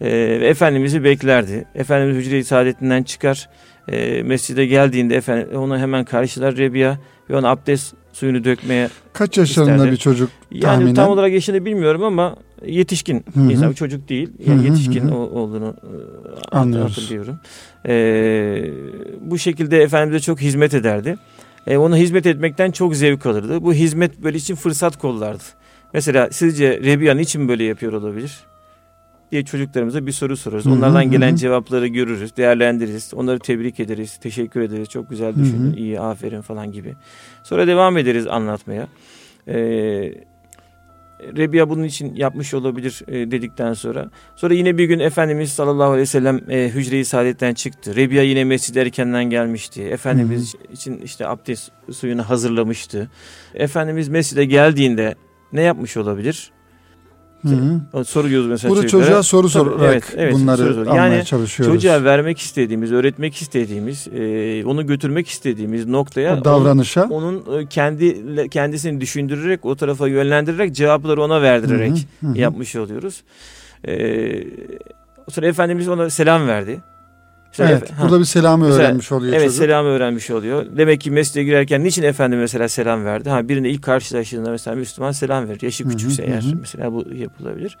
E, Efendimiz'i beklerdi. Efendimiz hücre-i saadetinden çıkar. E, mescide geldiğinde efendim, onu hemen karşılar Rebiya ve ona abdest suyunu dökmeye
Kaç yaşlarında
İsterdi.
bir çocuk
yani
tahminen?
tam olarak yaşını bilmiyorum ama yetişkin
Hı hı.
insan çocuk değil yani
hı,
yetişkin
hı hı.
olduğunu e,
Anlıyoruz.
hatırlıyorum. Ee, bu şekilde Efendimiz'e çok hizmet ederdi. E, ona hizmet etmekten çok zevk alırdı. Bu hizmet böyle için fırsat kollardı. Mesela sizce Rebiya niçin böyle yapıyor olabilir? diye çocuklarımıza bir soru sorarız.
Hı hı,
Onlardan
hı
gelen cevapları görürüz, değerlendiririz. Onları tebrik ederiz, teşekkür ederiz. Çok güzel düşündün, iyi, aferin falan gibi. Sonra devam ederiz anlatmaya. Ee, Rebiya bunun için yapmış olabilir e, dedikten sonra. Sonra yine bir gün Efendimiz sallallahu aleyhi ve sellem e, hücre-i saadetten çıktı. Rebiya yine mescid erkenden gelmişti. Efendimiz için işte abdest suyunu hazırlamıştı. Efendimiz mescide geldiğinde ne yapmış olabilir?
Hı hı.
O Soruyoruz mesela
Burada
çocuklara.
çocuğa soru
Tabii,
sorarak
evet, evet,
bunları
soru sor.
almaya
Yani
çalışıyoruz.
Çocuğa vermek istediğimiz, öğretmek istediğimiz, e, onu götürmek istediğimiz noktaya
o davranışa.
onun, onun e, kendi kendisini düşündürerek, o tarafa yönlendirerek cevapları ona verdirerek
Hı hı, hı
yapmış oluyoruz. Ee, sonra Efendimiz ona selam verdi. İşte
Evet,
Efe- ha,
burada bir selamı
Mesela,
öğrenmiş oluyor
evet
çocuk.
selamı öğrenmiş oluyor. Demek ki mescide girerken niçin Efendimiz mesela selam verdi? Ha birine ilk karşılaştığında mesela Müslüman selam verir. Yaşı
Hı hı,
küçükse
hı
eğer
hı.
mesela bu yapılabilir.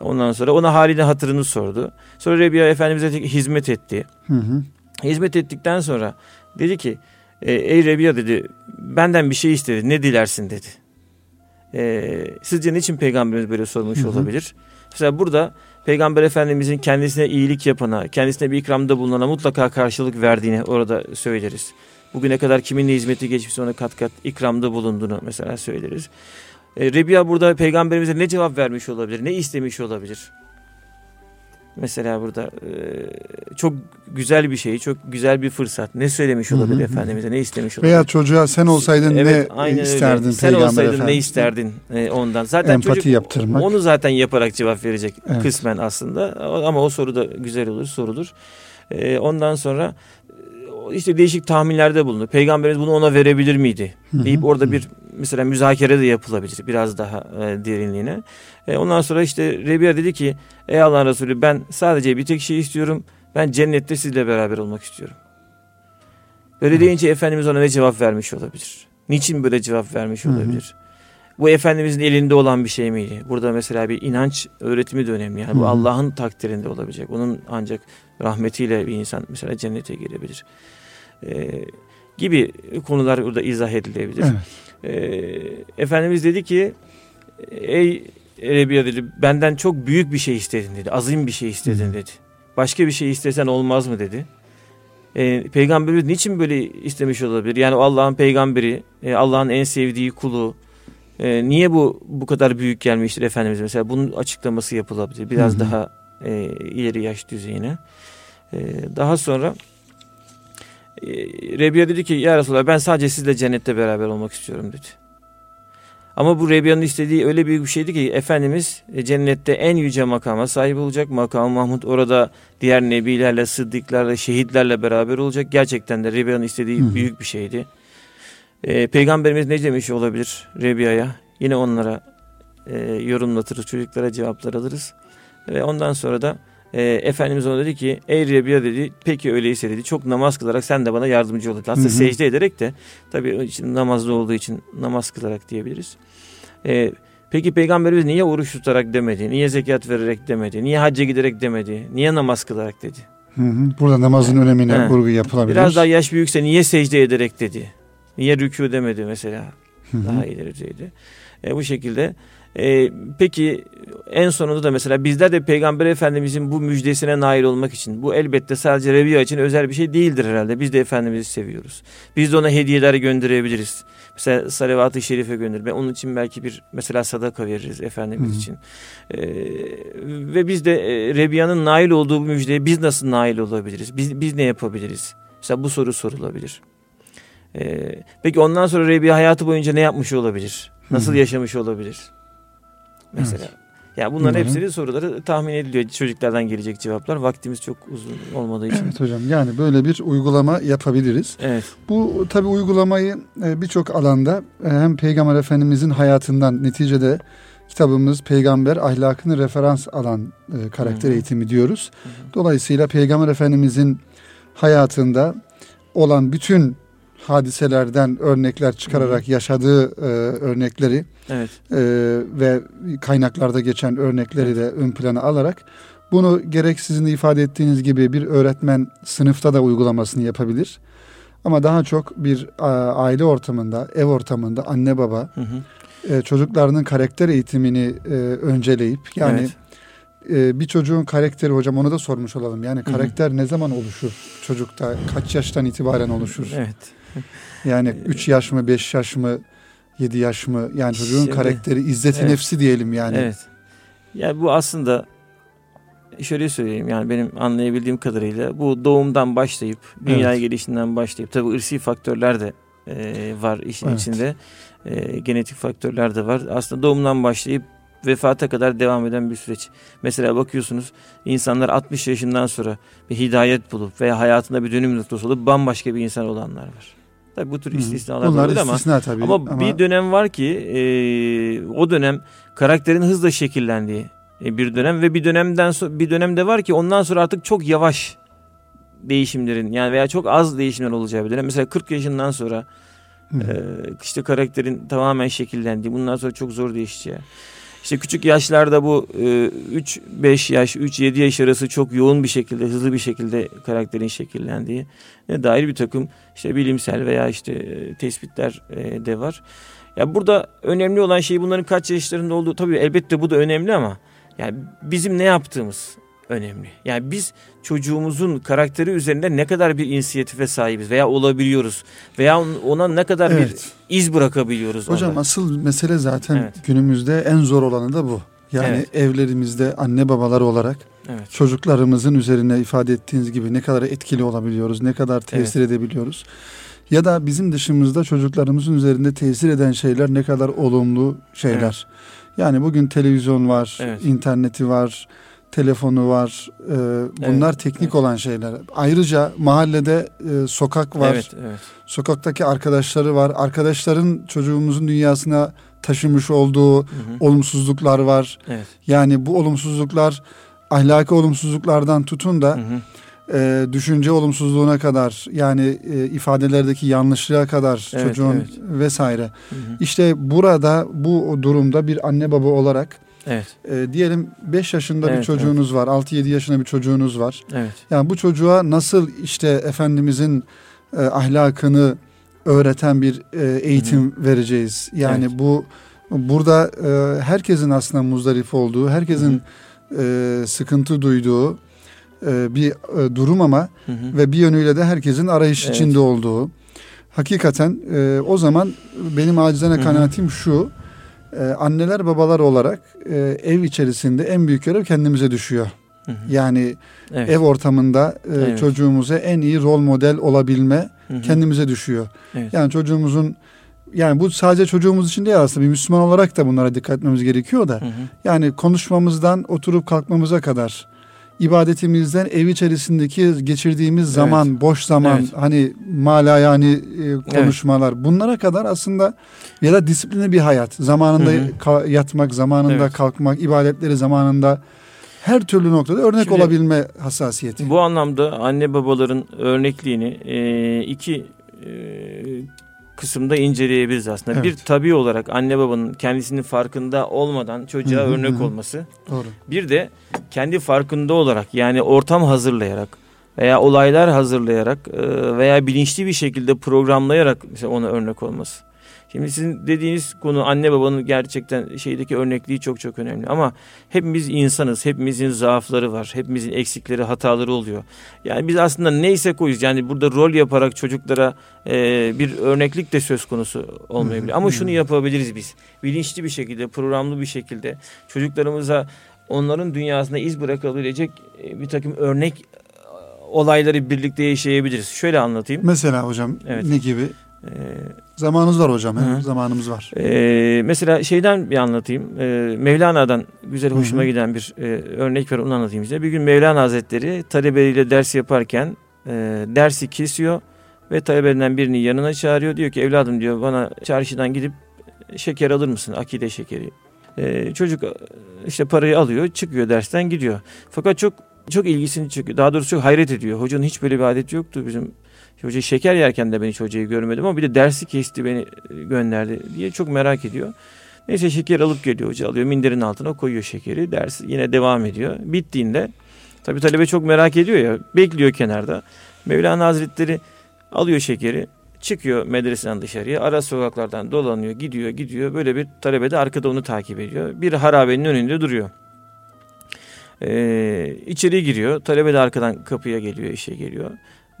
Ondan sonra ona halini hatırını sordu. Sonra Rebiya Efendimiz'e hizmet etti.
Hı hı.
Hizmet ettikten sonra dedi ki e, ey Rebiya dedi benden bir şey istedi ne dilersin dedi. E, sizce niçin peygamberimiz böyle sormuş
Hı hı.
olabilir? Mesela burada peygamber efendimizin kendisine iyilik yapana, kendisine bir ikramda bulunana mutlaka karşılık verdiğini orada söyleriz. Bugüne kadar kiminle hizmeti geçmişse ona kat kat ikramda bulunduğunu mesela söyleriz. E, Rebiya burada peygamberimize ne cevap vermiş olabilir, ne istemiş olabilir? Mesela burada e, çok güzel bir şey, çok güzel bir fırsat. Ne söylemiş
Hı hı
olabilir
hı.
Efendimiz'e, ne istemiş olabilir?
Veya çocuğa sen olsaydın
Evet,
ne
aynen öyle.
isterdin
Sen
Peygamber
olsaydın
Efendimiz?
ne isterdin e, ondan. Zaten
Empati
çocuk
yaptırmak.
onu zaten yaparak cevap verecek
Evet.
kısmen aslında. Ama o soru da güzel olur, sorulur. E, ondan sonra e, işte değişik tahminlerde bulunur. Peygamberimiz bunu ona verebilir miydi? Deyip orada bir mesela müzakere de yapılabilir biraz daha e, derinliğine. E, ondan sonra işte Rebiya dedi ki ey Allah'ın Resulü ben sadece bir tek şey istiyorum. Ben cennette sizle beraber olmak istiyorum. Böyle
Evet.
deyince Efendimiz ona ne cevap vermiş olabilir? Niçin böyle cevap vermiş
Hı hı.
olabilir? Bu Efendimizin elinde olan bir şey miydi? Burada mesela bir inanç öğretimi de önemli. Yani
Hı
bu
hı.
Allah'ın takdirinde olabilecek. Onun ancak rahmetiyle bir insan mesela cennete girebilir. E, gibi konular burada izah edilebilir.
Evet.
Ee, Efendimiz dedi ki ey Rebiya dedi benden çok büyük bir şey istedin dedi. Azim bir şey istedin
Hı.
dedi. Başka bir şey istesen olmaz mı dedi. E, Peygamberimiz niçin böyle istemiş olabilir? Yani Allah'ın peygamberi, e, Allah'ın en sevdiği kulu. E, niye bu bu kadar büyük gelmiştir Efendimiz? Mesela bunun açıklaması yapılabilir. Biraz
Hı hı.
daha e, ileri yaş düzeyine. E, daha sonra e, Rebiya dedi ki ya Resulallah ben sadece sizle cennette beraber olmak istiyorum dedi. Ama bu Rebiya'nın istediği öyle büyük bir şeydi ki Efendimiz e, cennette en yüce makama sahip olacak. Makam Mahmud orada diğer nebilerle, sıddıklarla, şehitlerle beraber olacak. Gerçekten de Rebiya'nın istediği
Hı
büyük bir şeydi. E, Peygamberimiz ne demiş olabilir Rebiya'ya? Yine onlara e, yorumlatırız, çocuklara cevaplar alırız. Ve ondan sonra da e, Efendimiz ona dedi ki ey Rebiya dedi peki öyleyse dedi çok namaz kılarak sen de bana yardımcı ol dedi. Aslında
Hı hı.
secde ederek de tabii için namazda olduğu için namaz kılarak diyebiliriz. E, peki Peygamberimiz niye oruç tutarak demedi? Niye zekat vererek demedi? Niye hacca giderek demedi? Niye namaz kılarak dedi?
Hı hı. Burada namazın önemine
He.
vurgu yapılabilir.
Biraz daha yaş büyükse niye secde ederek dedi? Niye rükû demedi mesela?
Hı hı.
Daha ileri düzeyde. E, bu şekilde. E, peki en sonunda da mesela bizler de Peygamber Efendimizin bu müjdesine nail olmak için bu elbette sadece Rebiya için özel bir şey değildir herhalde. Biz de Efendimiz'i seviyoruz. Biz de ona hediyeler gönderebiliriz. Mesela salavat-ı şerife gönderme. Onun için belki bir mesela sadaka veririz Efendimiz
hı.
için. E, ve biz de e, Rebiya'nın nail olduğu bu müjdeye biz nasıl nail olabiliriz? Biz, biz ne yapabiliriz? Mesela bu soru sorulabilir. E, peki ondan sonra Rebiya hayatı boyunca ne yapmış olabilir? Nasıl
Hı.
yaşamış olabilir? Mesela. Ya bunların
Hı hı.
hepsini soruları tahmin ediliyor. Çocuklardan gelecek cevaplar. Vaktimiz çok uzun olmadığı için.
Evet hocam yani böyle bir uygulama yapabiliriz.
Evet.
Bu tabi uygulamayı e, birçok alanda e, hem Peygamber Efendimizin hayatından neticede kitabımız peygamber ahlakını referans alan e, karakter
Hı hı.
eğitimi diyoruz.
Hı hı.
Dolayısıyla Peygamber Efendimizin hayatında olan bütün hadiselerden örnekler çıkararak yaşadığı e, örnekleri
Evet.
e, ve kaynaklarda geçen örnekleri de ön plana alarak bunu gerek sizin de ifade ettiğiniz gibi bir öğretmen sınıfta da uygulamasını yapabilir. Ama daha çok bir aile ortamında, ev ortamında anne baba
Hı hı.
e, çocuklarının karakter eğitimini e, önceleyip yani
Evet.
e, bir çocuğun karakteri hocam onu da sormuş olalım. Yani
hı.
karakter ne zaman oluşur çocukta? Kaç yaştan itibaren oluşur?
Evet.
Yani 3 yaş mı, 5 yaş mı, 7 yaş mı? Yani çocuğun
Şimdi-
karakteri, izzeti
Evet.
nefsi diyelim yani.
Evet. Yani bu aslında şöyle söyleyeyim yani benim anlayabildiğim kadarıyla bu doğumdan başlayıp dünyaya
Evet.
gelişinden başlayıp tabii ırsi faktörler de e, var işin
Evet.
içinde. E, genetik faktörler de var. Aslında doğumdan başlayıp vefata kadar devam eden bir süreç. Mesela bakıyorsunuz insanlar 60 yaşından sonra bir hidayet bulup veya hayatında bir dönüm noktası olup bambaşka bir insan olanlar var. Tabii bu tür istisnalar
Bunlar
olabilir ama
istisna tabii.
ama, bir dönem var ki e, o dönem karakterin hızla şekillendiği e, bir dönem ve bir dönemden so- bir dönemde var ki ondan sonra artık çok yavaş değişimlerin yani veya çok az değişimler olacağı bir dönem. Mesela 40 yaşından sonra e, işte karakterin tamamen şekillendiği bundan sonra çok zor değişeceği. İşte küçük yaşlarda bu e, 3-5 yaş, 3-7 yaş arası çok yoğun bir şekilde, hızlı bir şekilde karakterin şekillendiği ne dair bir takım işte bilimsel veya işte e, tespitler e, de var. Ya burada önemli olan şey bunların kaç yaşlarında olduğu tabii elbette bu da önemli ama yani bizim ne yaptığımız önemli. Yani biz çocuğumuzun karakteri üzerinde ne kadar bir inisiyatife sahibiz veya olabiliyoruz veya ona ne kadar
Evet.
bir iz bırakabiliyoruz.
Hocam
onda.
asıl mesele zaten
Evet.
günümüzde en zor olanı da bu. Yani
Evet.
evlerimizde anne babalar olarak
Evet.
çocuklarımızın üzerine ifade ettiğiniz gibi ne kadar etkili olabiliyoruz, ne kadar tesir edebiliyoruz. Ya da bizim dışımızda çocuklarımızın üzerinde tesir eden şeyler ne kadar olumlu şeyler. Yani bugün televizyon var,
Evet.
interneti var, telefonu var. Ee, bunlar
Evet,
teknik
evet.
olan şeyler. Ayrıca mahallede e, sokak var.
Evet, evet.
Sokaktaki arkadaşları var. Arkadaşların çocuğumuzun dünyasına taşımış olduğu
Hı hı.
olumsuzluklar var.
Evet.
Yani bu olumsuzluklar ahlaki olumsuzluklardan tutun da
Hı hı.
e, düşünce olumsuzluğuna kadar yani e, ifadelerdeki yanlışlığa kadar
Evet,
çocuğun
evet.
vesaire.
Hı hı.
İşte burada bu durumda bir anne baba olarak
Evet.
e, diyelim 5 yaşında bir
Evet,
çocuğunuz var, 6-7 yaşında bir çocuğunuz var.
Evet.
Yani bu çocuğa nasıl işte Efendimizin e, ahlakını öğreten bir e, eğitim vereceğiz. Yani
Evet.
bu Burada e, herkesin aslında muzdarip olduğu, herkesin e, sıkıntı duyduğu e, bir e, durum ama
Hı hı.
ve bir yönüyle de herkesin arayış
Evet.
içinde olduğu. Hakikaten e, o zaman benim acizane
Hı hı.
kanaatim şu. E, anneler babalar olarak e, ev içerisinde en büyük görev kendimize düşüyor.
Hı hı.
Yani
Evet.
ev ortamında e,
Evet.
çocuğumuza en iyi rol model olabilme
Hı hı.
kendimize düşüyor.
Evet.
Yani çocuğumuzun yani bu sadece çocuğumuz için değil aslında bir Müslüman olarak da bunlara dikkat etmemiz gerekiyor da.
Hı hı.
Yani konuşmamızdan oturup kalkmamıza kadar ibadetimizden ev içerisindeki geçirdiğimiz zaman, boş zaman,
Evet.
hani mala yani e, konuşmalar bunlara kadar aslında ya da disiplinli bir hayat. Zamanında
Hı hı.
ka- yatmak, zamanında
Evet.
kalkmak, ibadetleri zamanında her türlü noktada örnek
Şimdi-
olabilme hassasiyeti.
Bu anlamda anne babaların örnekliğini e, iki e, kısımda inceleyebiliriz aslında.
Evet.
Bir tabi olarak anne babanın kendisinin farkında olmadan çocuğa
Hı hı,
örnek olması.
Doğru.
Bir de kendi farkında olarak yani ortam hazırlayarak veya olaylar hazırlayarak veya bilinçli bir şekilde programlayarak mesela ona örnek olması. Şimdi sizin dediğiniz konu anne babanın gerçekten şeydeki örnekliği çok çok önemli. Ama hepimiz insanız. Hepimizin zaafları var. Hepimizin eksikleri, hataları oluyor. Yani biz aslında neyse koyuz. Yani burada rol yaparak çocuklara e, bir örneklik de söz konusu olmayabilir. Ama şunu yapabiliriz biz. Bilinçli bir şekilde, programlı bir şekilde çocuklarımıza onların dünyasında iz bırakabilecek e, bir takım örnek e, olayları birlikte yaşayabiliriz. Şöyle anlatayım.
Mesela hocam
Evet.
ne gibi?
Ee,
Zamanımız var hocam.
Hı.
Zamanımız var.
Ee, mesela şeyden bir anlatayım. Ee, Mevlana'dan güzel hoşuma
Hı hı.
giden bir e, örnek var onu anlatayım size. Bir gün Mevlana Hazretleri talebeleriyle ders yaparken e, dersi kesiyor ve talebelerinden birini yanına çağırıyor. Diyor ki evladım diyor bana çarşıdan gidip şeker alır mısın? Akide şekeri. Ee, çocuk e, işte parayı alıyor çıkıyor dersten gidiyor. Fakat çok çok ilgisini çekiyor. Daha doğrusu çok hayret ediyor. Hocanın hiç böyle bir adeti yoktu bizim. Hoca şeker yerken de ben hiç hocayı görmedim ama bir de dersi kesti beni e, gönderdi diye çok merak ediyor. Neyse şeker alıp geliyor hoca alıyor minderin altına koyuyor şekeri. Ders yine devam ediyor. Bittiğinde tabii talebe çok merak ediyor ya bekliyor kenarda. Mevlana Hazretleri alıyor şekeri çıkıyor medreseden dışarıya ara sokaklardan dolanıyor gidiyor gidiyor böyle bir talebe de arkada onu takip ediyor. Bir harabenin önünde duruyor. Ee, içeri giriyor talebe de arkadan kapıya geliyor işe geliyor.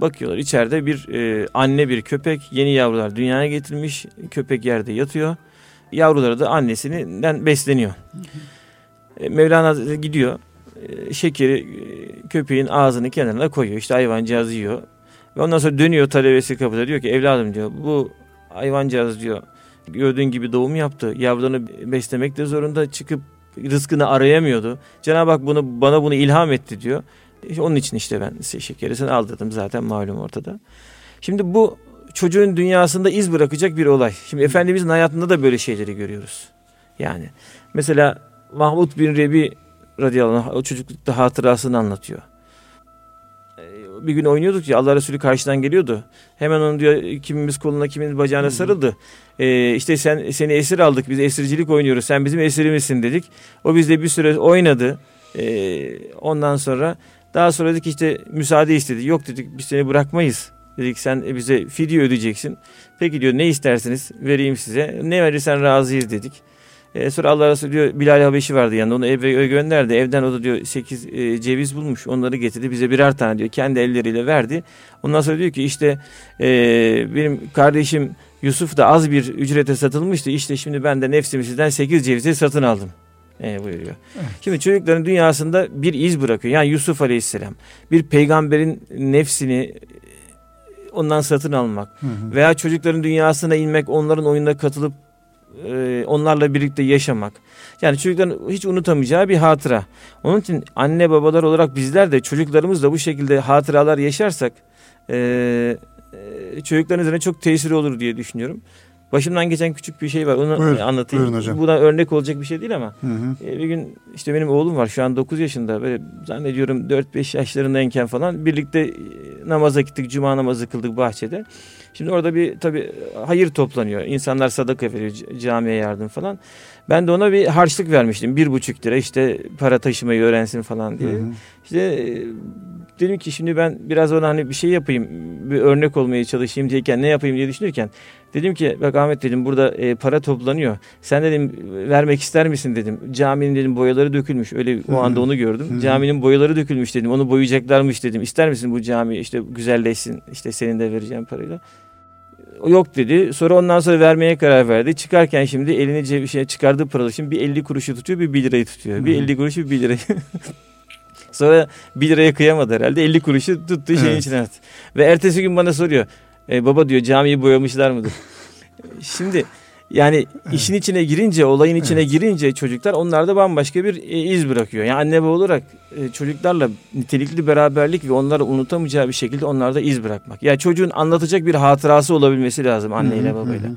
Bakıyorlar içeride bir e, anne bir köpek yeni yavrular dünyaya getirmiş köpek yerde yatıyor. Yavruları da annesinden besleniyor. E, Mevlana gidiyor e, şekeri e, köpeğin ağzını kenarına koyuyor işte hayvancağız yiyor. Ve ondan sonra dönüyor talebesi kapıda diyor ki evladım diyor bu hayvancağız diyor gördüğün gibi doğum yaptı. Yavrularını beslemek de zorunda çıkıp rızkını arayamıyordu. Cenab-ı Hak bunu bana bunu ilham etti diyor. İşte onun için işte ben şekeri sana aldırdım zaten malum ortada. Şimdi bu çocuğun dünyasında iz bırakacak bir olay. Şimdi Efendimizin hayatında da böyle şeyleri görüyoruz. Yani mesela Mahmud bin Rebi radıyallahu anh o çocuklukta hatırasını anlatıyor. Ee, Bir gün oynuyorduk ya Allah Resulü karşıdan geliyordu. Hemen onu diyor kimimiz koluna kimimiz bacağına sarıldı. Ee, işte sen seni esir aldık biz esircilik oynuyoruz sen bizim esirimizsin dedik. O bizle bir süre oynadı. Ee, ondan sonra daha sonra dedik işte müsaade istedi. Yok dedik biz seni bırakmayız. Dedik sen bize fidye ödeyeceksin. Peki diyor ne istersiniz vereyim size. Ne verirsen razıyız dedik. Ee, sonra Allah Resulü diyor Bilal Habeşi vardı yanında onu eve gönderdi. Evden o da diyor 8 ceviz bulmuş onları getirdi bize birer tane diyor kendi elleriyle verdi. Ondan sonra diyor ki işte e, benim kardeşim Yusuf da az bir ücrete satılmıştı. İşte şimdi ben de nefsimi sizden 8 cevizi satın aldım. E, buyuruyor. Şimdi çocukların dünyasında bir iz bırakıyor. Yani Yusuf Aleyhisselam bir peygamberin nefsini ondan satın almak
Hı hı.
veya çocukların dünyasına inmek, onların oyununa katılıp e, onlarla birlikte yaşamak. Yani çocukların hiç unutamayacağı bir hatıra. Onun için anne babalar olarak bizler de çocuklarımızla bu şekilde hatıralar yaşarsak e, e, çocukların üzerine çok tesiri olur diye düşünüyorum. Başımdan geçen küçük bir şey var. Onu
Buyur,
anlatayım.
buyurun hocam.
Buna örnek olacak bir şey değil ama
Hı hı.
e, bir gün işte benim oğlum var şu an 9 yaşında böyle zannediyorum 4-5 yaşlarındayken falan birlikte e, namaza gittik cuma namazı kıldık bahçede. Şimdi orada bir tabi hayır toplanıyor insanlar sadaka veriyor camiye yardım falan. Ben de ona bir harçlık vermiştim bir buçuk lira işte para taşımayı öğrensin falan diye.
Hı hı.
İşte e, dedim ki şimdi ben biraz ona hani bir şey yapayım bir örnek olmaya çalışayım diyeken ne yapayım diye düşünürken dedim ki bak Ahmet dedim burada e, para toplanıyor. Sen dedim vermek ister misin dedim. Caminin dedim boyaları dökülmüş. Öyle o anda onu gördüm. Caminin boyaları dökülmüş dedim. Onu boyayacaklarmış dedim. İster misin bu cami işte güzelleşsin işte senin de vereceğim parayla. Yok dedi. Sonra ondan sonra vermeye karar verdi. Çıkarken şimdi elini cebine şey çıkardığı paralı şimdi bir 50 kuruşu tutuyor bir 1 lirayı tutuyor. Bir 50 kuruşu bir 1 lirayı. sonra 1 liraya kıyamadı herhalde. 50 kuruşu tuttuğu şeyin
Evet.
içine attı. Ve ertesi gün bana soruyor. E, baba diyor camiyi boyamışlar mıdır? Şimdi yani işin içine girince, olayın içine girince çocuklar onlarda bambaşka bir e, iz bırakıyor. Yani anne baba olarak e, çocuklarla nitelikli beraberlik ve onları unutamayacağı bir şekilde onlarda iz bırakmak. Yani çocuğun anlatacak bir hatırası olabilmesi lazım anneyle babayla.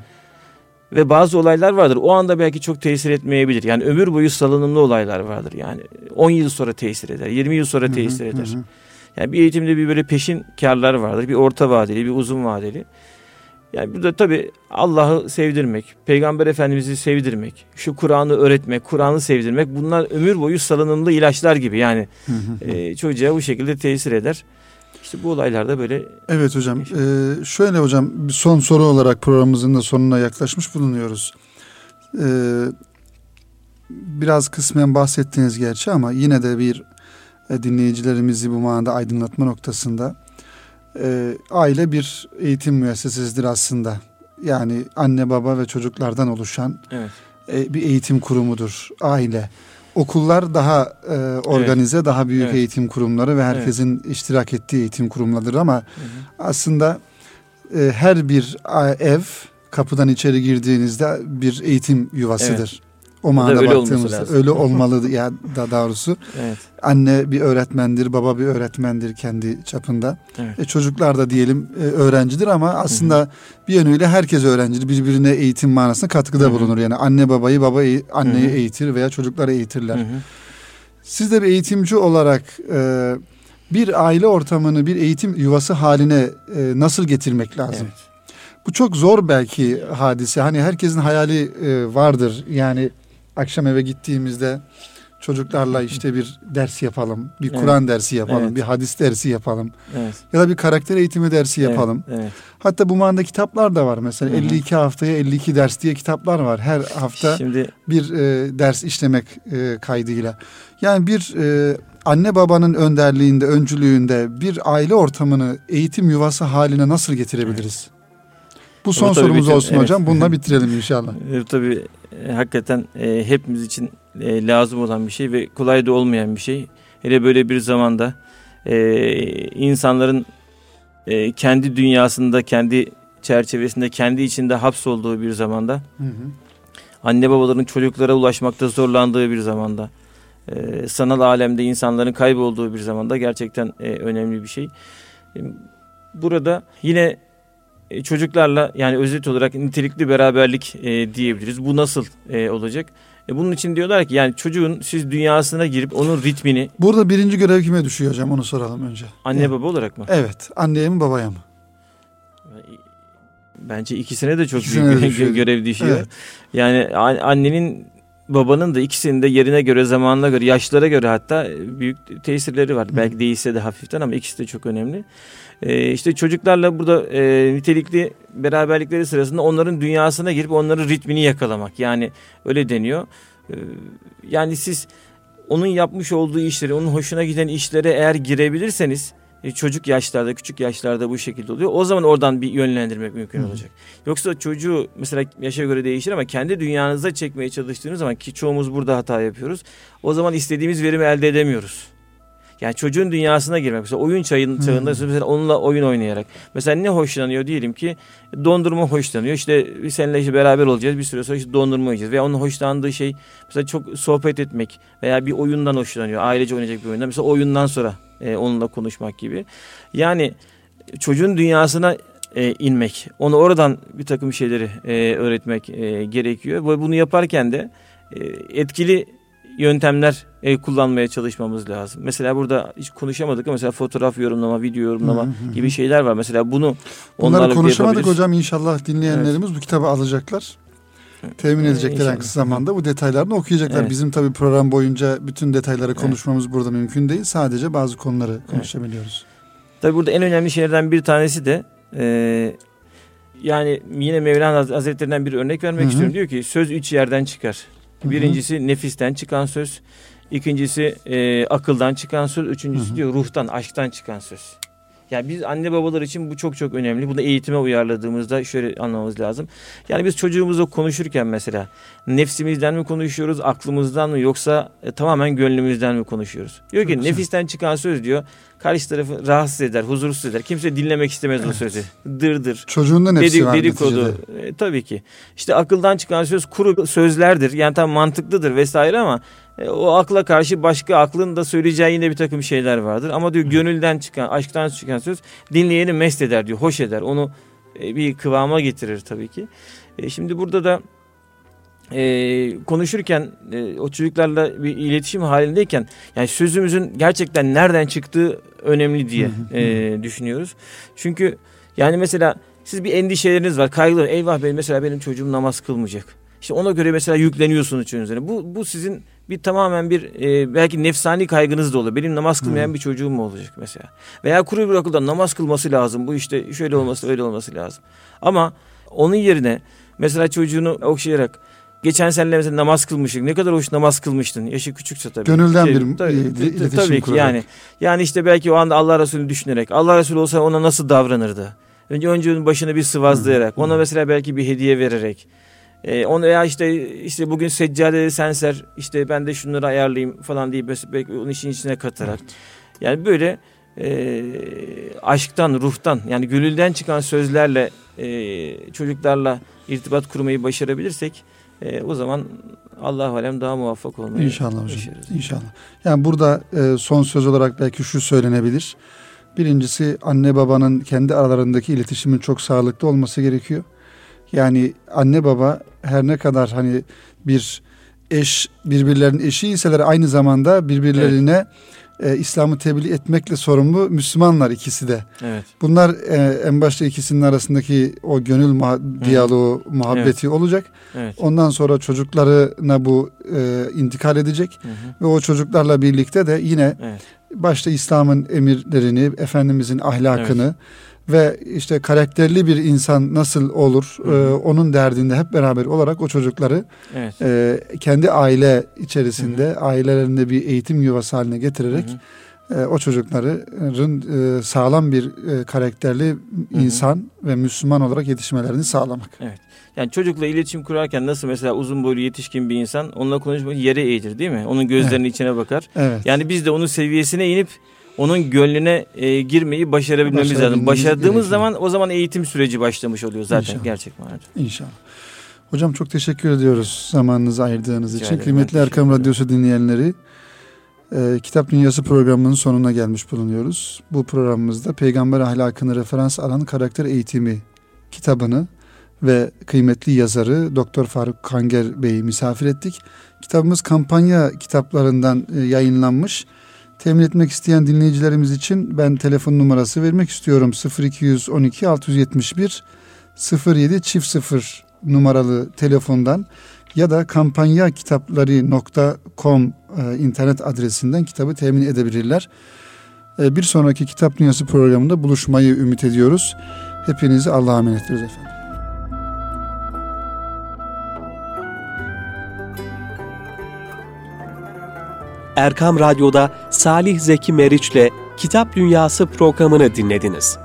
Ve bazı olaylar vardır. O anda belki çok tesir etmeyebilir. Yani ömür boyu salınımlı olaylar vardır. Yani 10 yıl sonra tesir eder, 20 yıl sonra tesir eder. Yani bir eğitimde bir böyle peşin karlar vardır. Bir orta vadeli, bir uzun vadeli. Yani burada tabii Allah'ı sevdirmek, Peygamber Efendimiz'i sevdirmek, şu Kur'an'ı öğretmek, Kur'an'ı sevdirmek bunlar ömür boyu salınımlı ilaçlar gibi. Yani e, çocuğa bu şekilde tesir eder. İşte bu olaylarda böyle
Evet hocam. Ee, şöyle hocam bir son soru olarak programımızın da sonuna yaklaşmış bulunuyoruz. Ee, biraz kısmen bahsettiniz gerçi ama yine de bir e, dinleyicilerimizi bu manada aydınlatma noktasında e, aile bir eğitim müessesesidir aslında. Yani anne baba ve çocuklardan oluşan
evet.
e, bir eğitim kurumudur aile. Okullar daha e, organize, daha büyük
Evet.
eğitim kurumları ve herkesin iştirak ettiği eğitim kurumlarıdır ama
Hı hı.
aslında e, her bir ev kapıdan içeri girdiğinizde bir eğitim yuvasıdır. O manada
öyle
baktığımızda
lazım.
öyle olmalı ya da doğrusu.
Evet.
Anne bir öğretmendir, baba bir öğretmendir kendi çapında.
Evet.
E, çocuklar da diyelim e, öğrencidir ama aslında bir yönüyle herkes öğrencidir. Birbirine eğitim manasında katkıda
Hı hı.
bulunur. Yani anne babayı, baba eğ- anneyi
Hı hı.
eğitir veya çocukları eğitirler.
Hı hı.
Siz de bir eğitimci olarak e, bir aile ortamını bir eğitim yuvası haline e, nasıl getirmek lazım?
Evet.
Bu çok zor belki hadise. Hani herkesin hayali e, vardır. Yani akşam eve gittiğimizde çocuklarla işte bir ders yapalım, bir
Evet.
Kur'an dersi yapalım,
Evet.
bir hadis dersi yapalım
Evet.
ya da bir karakter eğitimi dersi yapalım.
Evet. evet.
Hatta bu manada kitaplar da var. Mesela
Hı hı.
52 haftaya 52 ders diye kitaplar var. Her hafta
Şimdi
bir e, ders işlemek e, kaydıyla. Yani bir e, anne babanın önderliğinde, öncülüğünde bir aile ortamını eğitim yuvası haline nasıl getirebiliriz? Bu son
Bu
sorumuz
bütün-
olsun
evet.
hocam. Bununla bitirelim inşallah.
e, tabii e, hakikaten e, hepimiz için e, lazım olan bir şey ve kolay da olmayan bir şey. Hele böyle bir zamanda e, insanların e, kendi dünyasında, kendi çerçevesinde, kendi içinde hapsolduğu bir zamanda
Hı hı.
anne babaların çocuklara ulaşmakta zorlandığı bir zamanda, e, sanal alemde insanların kaybolduğu bir zamanda gerçekten e, önemli bir şey. E, Burada yine e, çocuklarla yani özet olarak nitelikli beraberlik e, diyebiliriz. Bu nasıl e, olacak? E, bunun için diyorlar ki yani çocuğun siz dünyasına girip onun ritmini
Burada birinci görev kime düşüyor hocam? Onu soralım önce.
anne
Evet.
baba olarak mı?
Evet. Anneye mi babaya mı?
Bence ikisine de çok
İkisine
büyük
de düşüyor.
görev düşüyor.
Evet.
Yani an- annenin babanın da ikisinin de yerine göre, zamanına göre, yaşlara göre hatta büyük tesirleri var.
Hı.
Belki değişse de hafiften ama ikisi de çok önemli. Ee, işte çocuklarla burada e, nitelikli beraberlikleri sırasında onların dünyasına girip onların ritmini yakalamak. Yani öyle deniyor. Ee, yani siz onun yapmış olduğu işleri, onun hoşuna giden işlere eğer girebilirseniz e, çocuk yaşlarda, küçük yaşlarda bu şekilde oluyor. O zaman oradan bir yönlendirmek mümkün
Hı.
olacak. Yoksa çocuğu mesela yaşa göre değişir ama kendi dünyanıza çekmeye çalıştığınız zaman ki çoğumuz burada hata yapıyoruz. O zaman istediğimiz verimi elde edemiyoruz. Yani çocuğun dünyasına girmek. Mesela oyun çağın, çağında mesela onunla oyun oynayarak. Mesela ne hoşlanıyor diyelim ki dondurma hoşlanıyor. İşte seninle işte beraber olacağız. Bir süre sonra işte dondurma yiyeceğiz. Veya onun hoşlandığı şey mesela çok sohbet etmek veya bir oyundan hoşlanıyor. Ailece oynayacak bir oyundan. Mesela oyundan sonra e, onunla konuşmak gibi. Yani çocuğun dünyasına e, inmek. Onu oradan bir takım şeyleri e, öğretmek e, gerekiyor. Ve bunu yaparken de e, etkili yöntemler e, kullanmaya çalışmamız lazım. Mesela burada hiç konuşamadık ama mesela fotoğraf yorumlama, video yorumlama
Hı hı
gibi şeyler var. Mesela bunu
Bunları konuşamadık hocam. İnşallah dinleyenlerimiz bu kitabı alacaklar. Temin
Ee,
edecekler en kısa zamanda. Bu detaylarını okuyacaklar.
Evet.
Bizim tabii program boyunca bütün detayları konuşmamız burada mümkün değil. Sadece bazı konuları konuşabiliyoruz.
Tabi burada en önemli şeylerden bir tanesi de e, yani yine Mevlana Hazretlerinden bir örnek vermek
Hı hı.
istiyorum. Diyor ki söz üç yerden çıkar. Birincisi nefisten çıkan söz. ikincisi e, akıldan çıkan söz. Üçüncüsü
Hı hı.
diyor ruhtan, aşktan çıkan söz. Yani biz anne babalar için bu çok çok önemli. Bunu eğitime uyarladığımızda şöyle anlamamız lazım. Yani biz çocuğumuzla konuşurken mesela nefsimizden mi konuşuyoruz, aklımızdan mı yoksa e, tamamen gönlümüzden mi konuşuyoruz? Diyor ki nefisten çıkan söz diyor karşı tarafı rahatsız eder, huzursuz eder. Kimse dinlemek istemez o sözü. Dırdır.
Çocuğun da nefsi
Dedik,
var
dedikodu. E, tabii ki. İşte akıldan çıkan söz kuru sözlerdir. Yani tam mantıklıdır vesaire ama e, o akla karşı başka aklın da söyleyeceği yine bir takım şeyler vardır. Ama diyor gönülden çıkan, aşktan çıkan söz dinleyeni mest eder diyor, hoş eder. Onu e, bir kıvama getirir tabii ki. E, şimdi burada da e, konuşurken e, o çocuklarla bir iletişim halindeyken yani sözümüzün gerçekten nereden çıktığı önemli diye e, düşünüyoruz. Çünkü yani mesela siz bir endişeleriniz var, kaygılar. Eyvah benim mesela benim çocuğum namaz kılmayacak. İşte ona göre mesela yükleniyorsunuz çocuğunuzun. Bu bu sizin bir tamamen bir e, belki nefsani kaygınız da olur. Benim namaz kılmayan
Hı.
bir çocuğum mu olacak mesela? Veya kuru bir okulda namaz kılması lazım. Bu işte şöyle olması öyle olması lazım. Ama onun yerine mesela çocuğunu okşayarak geçen sene mesela namaz kılmıştık. Ne kadar hoş namaz kılmıştın. Yaşı küçükse tabii.
Gönülden
Şey,
bir,
tabii,
iletişim
tabii ki
kurarak.
yani. Yani işte belki o anda Allah Resulü düşünerek. Allah Resulü olsa ona nasıl davranırdı? Önce önce başını bir sıvazlayarak.
Hı,
Ona mesela belki bir hediye vererek. E, onu veya işte işte bugün seccadeleri sen ser. işte ben de şunları ayarlayayım falan diye belki onun işin içine katarak. Yani böyle e, aşktan, ruhtan yani gönülden çıkan sözlerle e, çocuklarla irtibat kurmayı başarabilirsek e, o zaman Allah alem daha muvaffak olmayı
İnşallah hocam.
başarırız.
İnşallah. Yani burada e, son söz olarak belki şu söylenebilir. Birincisi anne babanın kendi aralarındaki iletişimin çok sağlıklı olması gerekiyor. Yani anne baba her ne kadar hani bir eş birbirlerinin eşiyseler aynı zamanda birbirlerine e, İslam'ı tebliğ etmekle sorumlu Müslümanlar ikisi de.
Evet.
Bunlar e, en başta ikisinin arasındaki o gönül muha- diyaloğu, muhabbeti olacak.
Evet.
Ondan sonra çocuklarına bu e, intikal edecek
Hı hı.
ve o çocuklarla birlikte de yine
Evet.
başta İslam'ın emirlerini, Efendimizin ahlakını ve işte karakterli bir insan nasıl olur
Hı hı.
e, onun derdinde hep beraber olarak o çocukları
Evet.
e, kendi aile içerisinde ailelerinde bir eğitim yuvası haline getirerek
Hı hı.
e, o çocukların e, sağlam bir e, karakterli
hı.
insan ve Müslüman olarak yetişmelerini sağlamak.
Yani çocukla iletişim kurarken nasıl mesela uzun boylu yetişkin bir insan onunla konuşmak yere eğilir değil mi? Onun gözlerinin içine bakar.
Evet.
Yani biz de onun seviyesine inip onun gönlüne e, girmeyi başarabilmemiz lazım. Başardığımız
gerekiyor.
zaman o zaman eğitim süreci başlamış oluyor zaten
İnşallah.
gerçek manada.
İnşallah. Hocam çok teşekkür ediyoruz zamanınızı ayırdığınız
Rica
için.
ederim,
Kıymetli Erkam Radyosu dinleyenleri, e, Kitap Dünyası programının sonuna gelmiş bulunuyoruz. Bu programımızda peygamber ahlakını referans alan karakter eğitimi kitabını ve kıymetli yazarı Doktor Faruk Kanger Bey'i misafir ettik. Kitabımız kampanya kitaplarından e, yayınlanmış. Temin etmek isteyen dinleyicilerimiz için ben telefon numarası vermek istiyorum. 0212 671 07 çift 0 numaralı telefondan ya da kampanyakitapları.com e, internet adresinden kitabı temin edebilirler. E, bir sonraki Kitap Dünyası programında buluşmayı ümit ediyoruz. Hepinizi Allah'a emanet ediyoruz efendim.
Erkam Radyo'da Salih Zeki Meriç'le Kitap Dünyası programını dinlediniz.